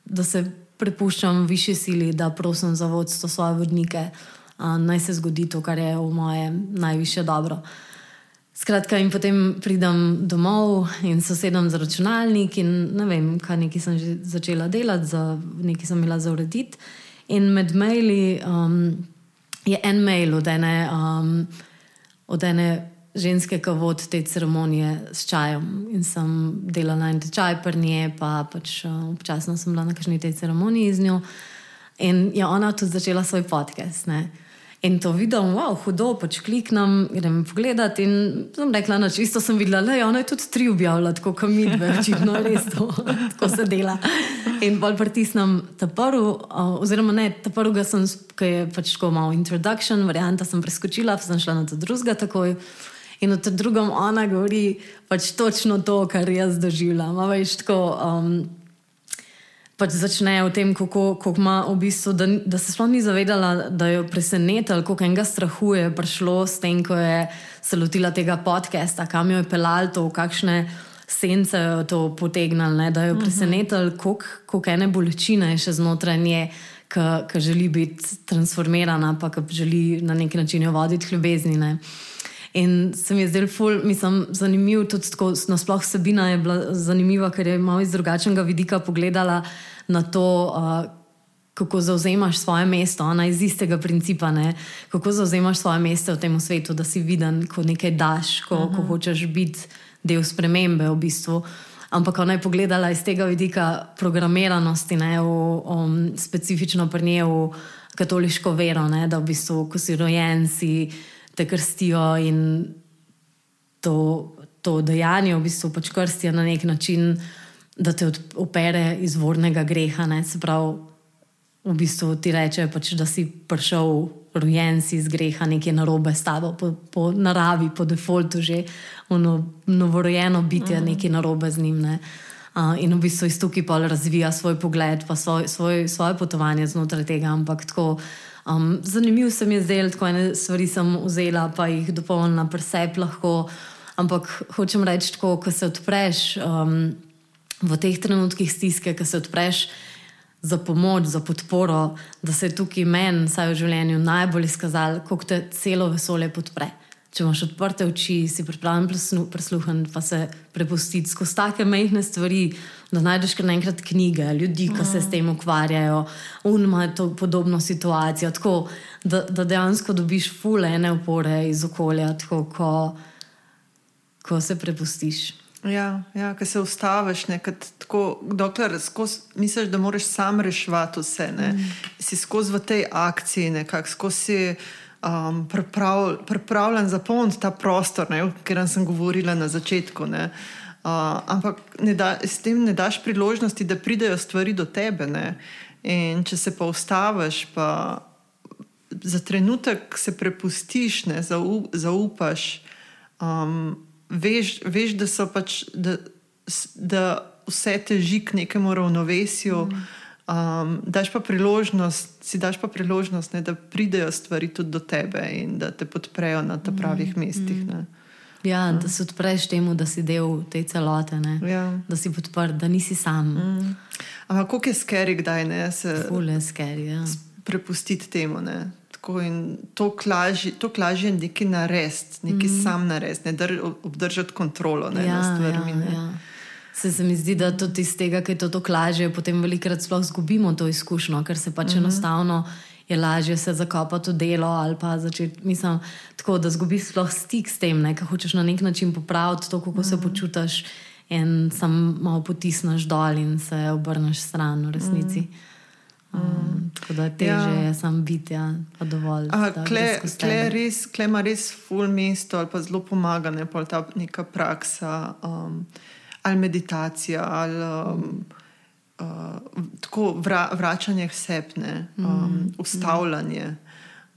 da se prepuščam višji sili, da prosim za vodstvo svoje vodnike, da naj se zgodi to, kar je v moje najviše dobro. Skratka, in potem pridem domov in sosedom za računalnik, in ne vem, kaj neki sem že začela delati, za, nekaj sem imela za urediti. In med maili um, je en mail od ene. Um, od ene ženske, ki vodi te ceremonije s čajem. In sem delala en tečaj, prnje, pa pač uh, občasno sem bila na kakšni tej ceremoniji z njo. In je ona tudi začela svoj podcast. Ne? In to vidim, wow, hudo, pač kliknem, grem pogledat. In sem rekla, da čisto sem videla, da je ona tudi tri objavila, tako kot mi, očitno res to, tako se dela. In bolj pritisnem ta prvi, oziroma ne, ta prvega sem, ki je pač tako malo introduction, varianta sem preskočila, sem šla na ta drugega takoj. In v tem drugem ona govori pač točno to, kar jaz doživljam. Veš, tako. Um, pač začne v tem, kako, kako ima v bistvu, da, da se sploh ni zavedala, da jo presenetila, koliko enega strahu je prišlo s tem, ko je se lotila tega podcasta, kam jo je pelal to, kakšne sence je to potegnil, da jo je koliko, koliko ene bolečine je še znotraj nje. Ki želi biti transformirana, pa ki želi na neki način jo voditi ljubezni. Ne. In se mi je zdel, ful, mislim, zanimiv, tudi tako, nasploh vsebina je bila zanimiva, ker je malo iz drugačnega vidika pogledala na to, uh, kako zauzemaš svoje mesto, ona iz istega principa, ne? kako zauzemaš svoje mesto v tem svetu, da si viden, ko nekaj daš, ko, -huh. ko hočeš biti del spremembe v bistvu. Ampak ona je pogledala iz tega vidika programiranosti, ne, v, um, specifično pri njej v katoliško vero, ne, da v bistvu, ko si rojen, si te krstijo in to, to dejanje, v bistvu pač krstijo na nek način, da te opere izvornega greha. Ne? Se pravi, v bistvu ti reče, pač, da si prišel rojen si iz greha, nekaj narobe s tabo, po, po naravi, po defaultu že, ono novorojeno bitje, mhm. nekaj narobe z njim. Ne? Uh, in v bistvu iz tukaj pa razvija svoj pogled, pa svoj, svoj, svoje potovanje znotraj tega. Ampak tako, Um, zanimivo se mi je zdelo, tako ene stvari sem vzela, pa jih dopolnila presep lahko. Ampak hočem reči, tako, ko se odpreš um, v teh trenutkih stiske, ko se odpreš za pomoč, za podporo, da se je tukaj meni, saj v življenju, najbolj izkazalo, kako te celo vesolje podpre. Če imaš odprte oči, si pripravljen prisluhniti, pa se prepustiti skozi take mehke stvari, da najdeš kar naenkrat knjige, ljudi, ki se s tem ukvarjajo, unimajo to podobno situacijo. Tako, da, da dejansko dobiš fule ene opore iz okolja, tako, ko, ko se prepustiš. Ja, ja ki se ustaviš, tako, dokler skozi, misliš, da moraš sam reševati vse. Mm. Si skozi v tej akciji, nekako skozi um, priprav, pripravljen zapolniti ta prostor, o katerem sem govorila na začetku. Ne. Uh, ampak da, s tem ne daš priložnosti, da pridejo stvari do tebe. Ne. In če se pa ustaviš, pa za trenutek se prepustiš, ne, zaup, zaupaš. Um, veš, veš da so pač, da, da vse teži k nekemu ravnovesju. Mm. Um, daš pa priložnost, si daš pa priložnost, ne, da pridejo stvari tudi do tebe in da te podprejo na ta pravih mm. mestih. Ne. Ja, ja, da se odpreš temu, da si del te celote, ja. da si podprt, da nisi sam. Mm. Ampak kako je skeri, kdaj ne se. Fule skeri. Ja. Prepustiti temu. Ne tako in to klaži, to klaži nekaj narediti, nekaj mm. sam narediti, ne obdržati kontrolo ne, ja, nad stvarmi. Ja, ja. Se, se mi zdi, da tudi iz tega, ki to klaže, potem velikokrat sploh izgubimo to izkušnjo, ker se pač mm -hmm. enostavno je lažje se zakopati v delo ali pa začeti, mislim, tako da zgubiš sploh stik s tem, ker hočeš na nek način popraviti to, kako mm -hmm. se mhm. počutiš. In sam malo potisneš dol in se obrneš stran, v resnici. Mm. Um, tako da teže ja. je samo biti, ja, pa dovolj. Klej ima res full mesto ali pa zelo pomaga, ne pa ta neka praksa um, ali meditacija ali um, uh, tako vra, vračanje vsepne, um, mm. ustavljanje,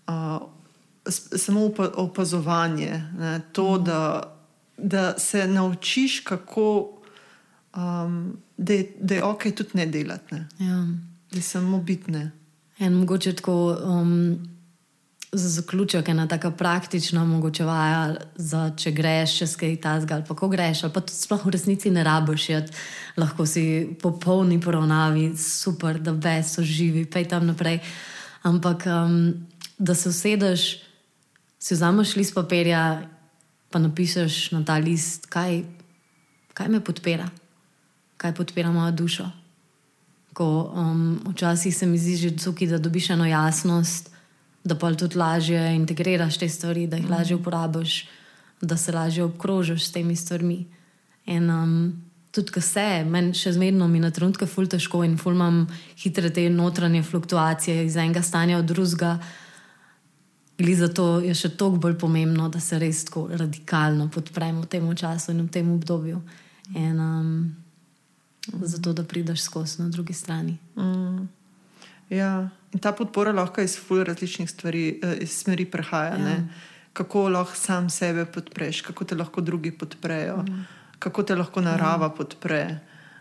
uh, samo opazovanje. Ne, to, mm. da, da se naučiš, kako um, da, je, da je ok tudi ne delati. Ne. Ja. Je samo bitne. En mogoče tako um, za zaključek, ena tako praktična, mogoče vaja, za če greš, če skaj tazga ali pa ko greš, ali pa tudi sploh v resnici ne rabiš, lahko si popolni poravnavi, super, da veš, so živi, pej tam naprej. Ampak um, da se usedeš, si vzameš list papirja, pa napišeš na ta list, kaj, kaj me podpira, kaj podpira mojo dušo. Ko, um, včasih se mi zdi, že tukaj, da dobiš eno jasnost, da pa tudi lažje integriraš te stvari, da jih mm. lažje uporabiš, da se lažje obkrožiš s temi stvarmi. In um, tudi, ko se, meni še zmerno mi na trenutke ful težko in ful imam hitre te notranje fluktuacije iz enega stanja v drugega. In zato je še toliko bolj pomembno, da se res tako radikalno podpremo v tem času in v tem obdobju. In, um, zato da prideš skozi na drugi strani. Mm. Ja. In ta podpora lahko iz fulj različnih stvari, eh, iz smeri prehaja. Ja. Kako lahko sam sebe podpreš, kako te lahko drugi podprejo, mm. kako te lahko narava mm. podpre.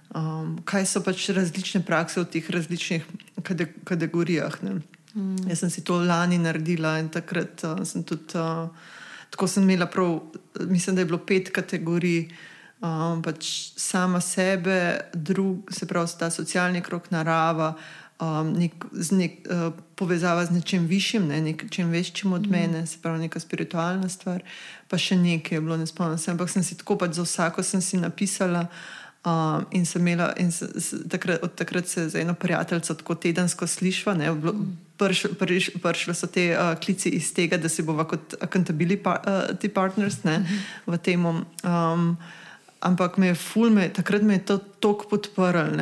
Um, kaj so pač različne prakse v teh različnih kategorijah. Mm. Jaz sem si to lani naredila in takrat uh, sem tudi, uh, tako sem imela prav, mislim, da je bilo pet kategorij um, pač sama sebe, drug, se pravi, ta socialni krok, narava, um, nek, nek, uh, povezava z nečim višjim, ne, nečim večjim od mm. mene, se pravi, neka spiritualna stvar, pa še nekaj je bilo, ne spomnim se. Ampak sem si tako pač za vsako sem si napisala. Um, in sem imela, in s, s, takrat, od takrat se za eno prijateljico tako tedensko slišva. Prišle so te uh, klici iz tega, da se bova kot accountability par, uh, partners ne, -hmm. v tem. Um, ampak me je ful, me, takrat me je to tako podprl.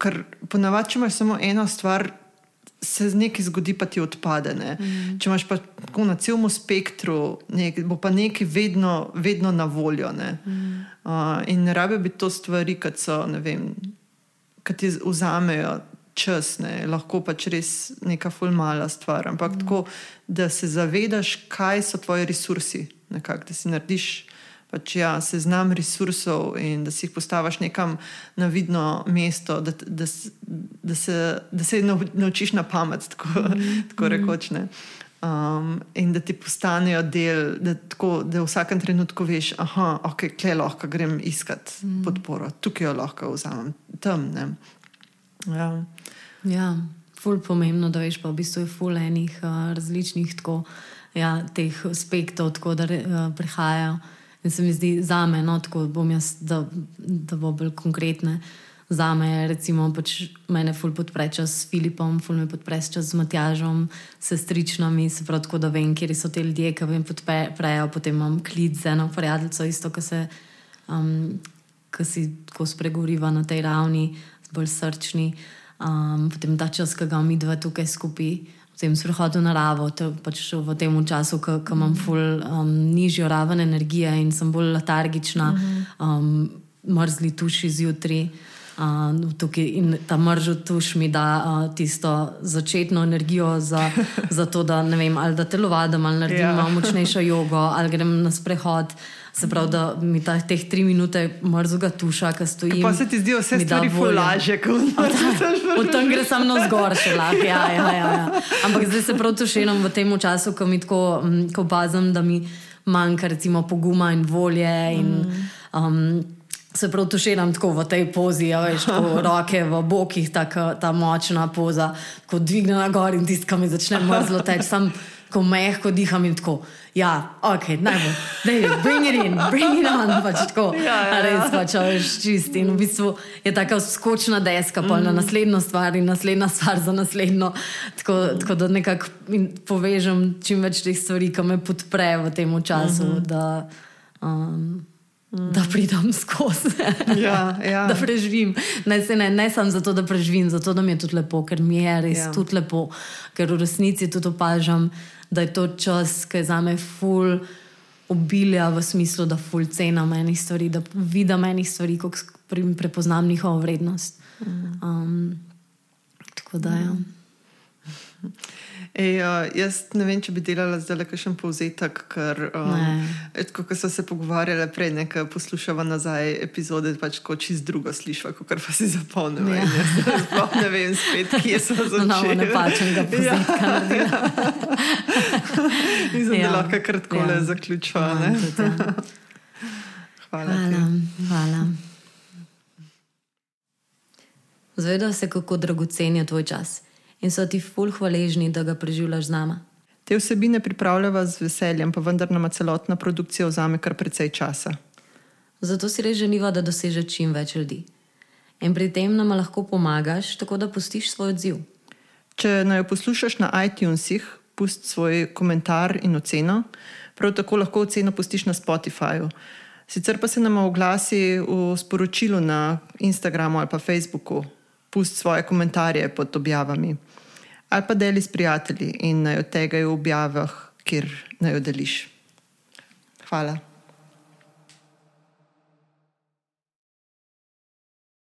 Ker ponavadi, če imaš samo eno stvar, se z nekaj zgodi, pa ti odpade. Mm. Če imaš pa tako na celem spektru, nek, bo pa nekaj vedno, vedno na voljo. Ne? Mm. Uh, in ne rabe biti to stvari, ki ti vzamejo. Čas, ne, lahko pač res neka fulmala stvar, ampak mm. tako, da se zavedaš, kaj so tvoji resursi, nekak, da si narediš pač, ja, seznam resursov in da si jih postaviš nekam na vidno mesto, da, da, da, se, da se naučiš na pamet, tako, mm. tako rekoč. Ne. Um, in da ti postanejo del, da, tako, da v vsakem trenutku veš, da okay, lahko grem iskat mm. podporo, tukaj jo lahko vzamem, tam. Ja. ja, ful pomembno, da veš, pa v bistvu je ful enih uh, različnih tako, ja, teh aspektov, tako da uh, prihajajo. In se mi zdi za me, no, tako bom jaz, da, da bo bolj konkretne. Za me recimo, pač mene ful podpre čas s Filipom, ful me podpre čas z Matjažom, sestričnami, se pravi, tako da vem, kje so te ljudje, ki me podprejo, potem imam klic z eno prijateljico, isto, ki se, um, ki si tako spregovoriva na tej ravni, bolj srčni, um, potem ta čas, ki ga mi dva tukaj skupaj tem sprohodu naravo, te, pač v tem času, ko imam ful um, nižjo raven energije in sem bolj letargična, um, mrzli tuši zjutraj. Uh, tukaj, in ta mržo tuš mi da uh, tisto začetno energijo za, za to, da, vem, da telovadim ali naredim yeah. Ja. močnejšo jogo ali grem na sprehod. Se pravi, da mi ta, teh tri minute mrzlega tuša, ki stoji. Pa se ti zdijo vse stvari fulaže, kot da od tam gre samo zgor, še lahko. Ja, ja, ja, ja. Ampak zdaj se prav tušenom v tem času, ko mi tako ko bazam, da mi manjka recimo poguma in volje. In, um, Se prav tušeram tako v tej pozi, ja, veš, roke v bokih, tako ta močna poza, ko dvigne na gor in tiska mi začne mrzlo teči, ko mehko diham in tako. Ja, ok, najbolj. Dej, bring it in, bring it on. Pač tako, ja, ja, ja. Res pač veš čisti. In v bistvu je tako skočna deska, pa mm. na naslednjo stvar in naslednja stvar za naslednjo. Tako, mm. tako da nekako povežem čim več teh stvari, ki me podpre v tem času. Mm -hmm. da, um, Mm. Da pridem skozi, ja, ja. da preživim. Ne, ne, ne samo zato, da preživim, zato da mi je tudi lepo, ker mi je res ja. tudi lepo, ker v resnici tudi opažam, da je to čas, ki je za me ful obilja v smislu, da ful cena menih stvari, da vidim menih stvari, ko prepoznam njihovo vrednost. Um, tako da. Ja. Ej, uh, jaz ne vem, če bi delala zdaj le kakšen povzetek, ker um, ko so se pogovarjali prej, nekaj poslušava nazaj epizode, pač ko čist drugo slišva, kot pa si zapomnila. Ja. Sploh ne vem spet, kje so začeli. No, ne pačem ga povzetka. Ja. Mislim, ja. da lahko kar tako le ja. zaključva. Ja, ja. Hvala. Hvala. Hvala. Zvedel se, kako dragocen je tvoj čas in so ti ful hvaležni, da ga preživljaš z nama. Te vsebine pripravljava z veseljem, pa vendar nama celotna produkcija vzame kar precej časa. Zato si res želiva, da doseže čim več ljudi. In pri tem nam lahko pomagaš, tako da pustiš svoj odziv. Če naj poslušaš na iTunesih, pusti svoj komentar in oceno, prav tako lahko oceno pustiš na Spotifyju. Sicer pa se nam oglasi v sporočilu na Instagramu ali pa Facebooku, pusti svoje komentarje pod objavami ali pa deli s prijatelji in naj od tega v objavah, kjer naj jo deliš. Hvala.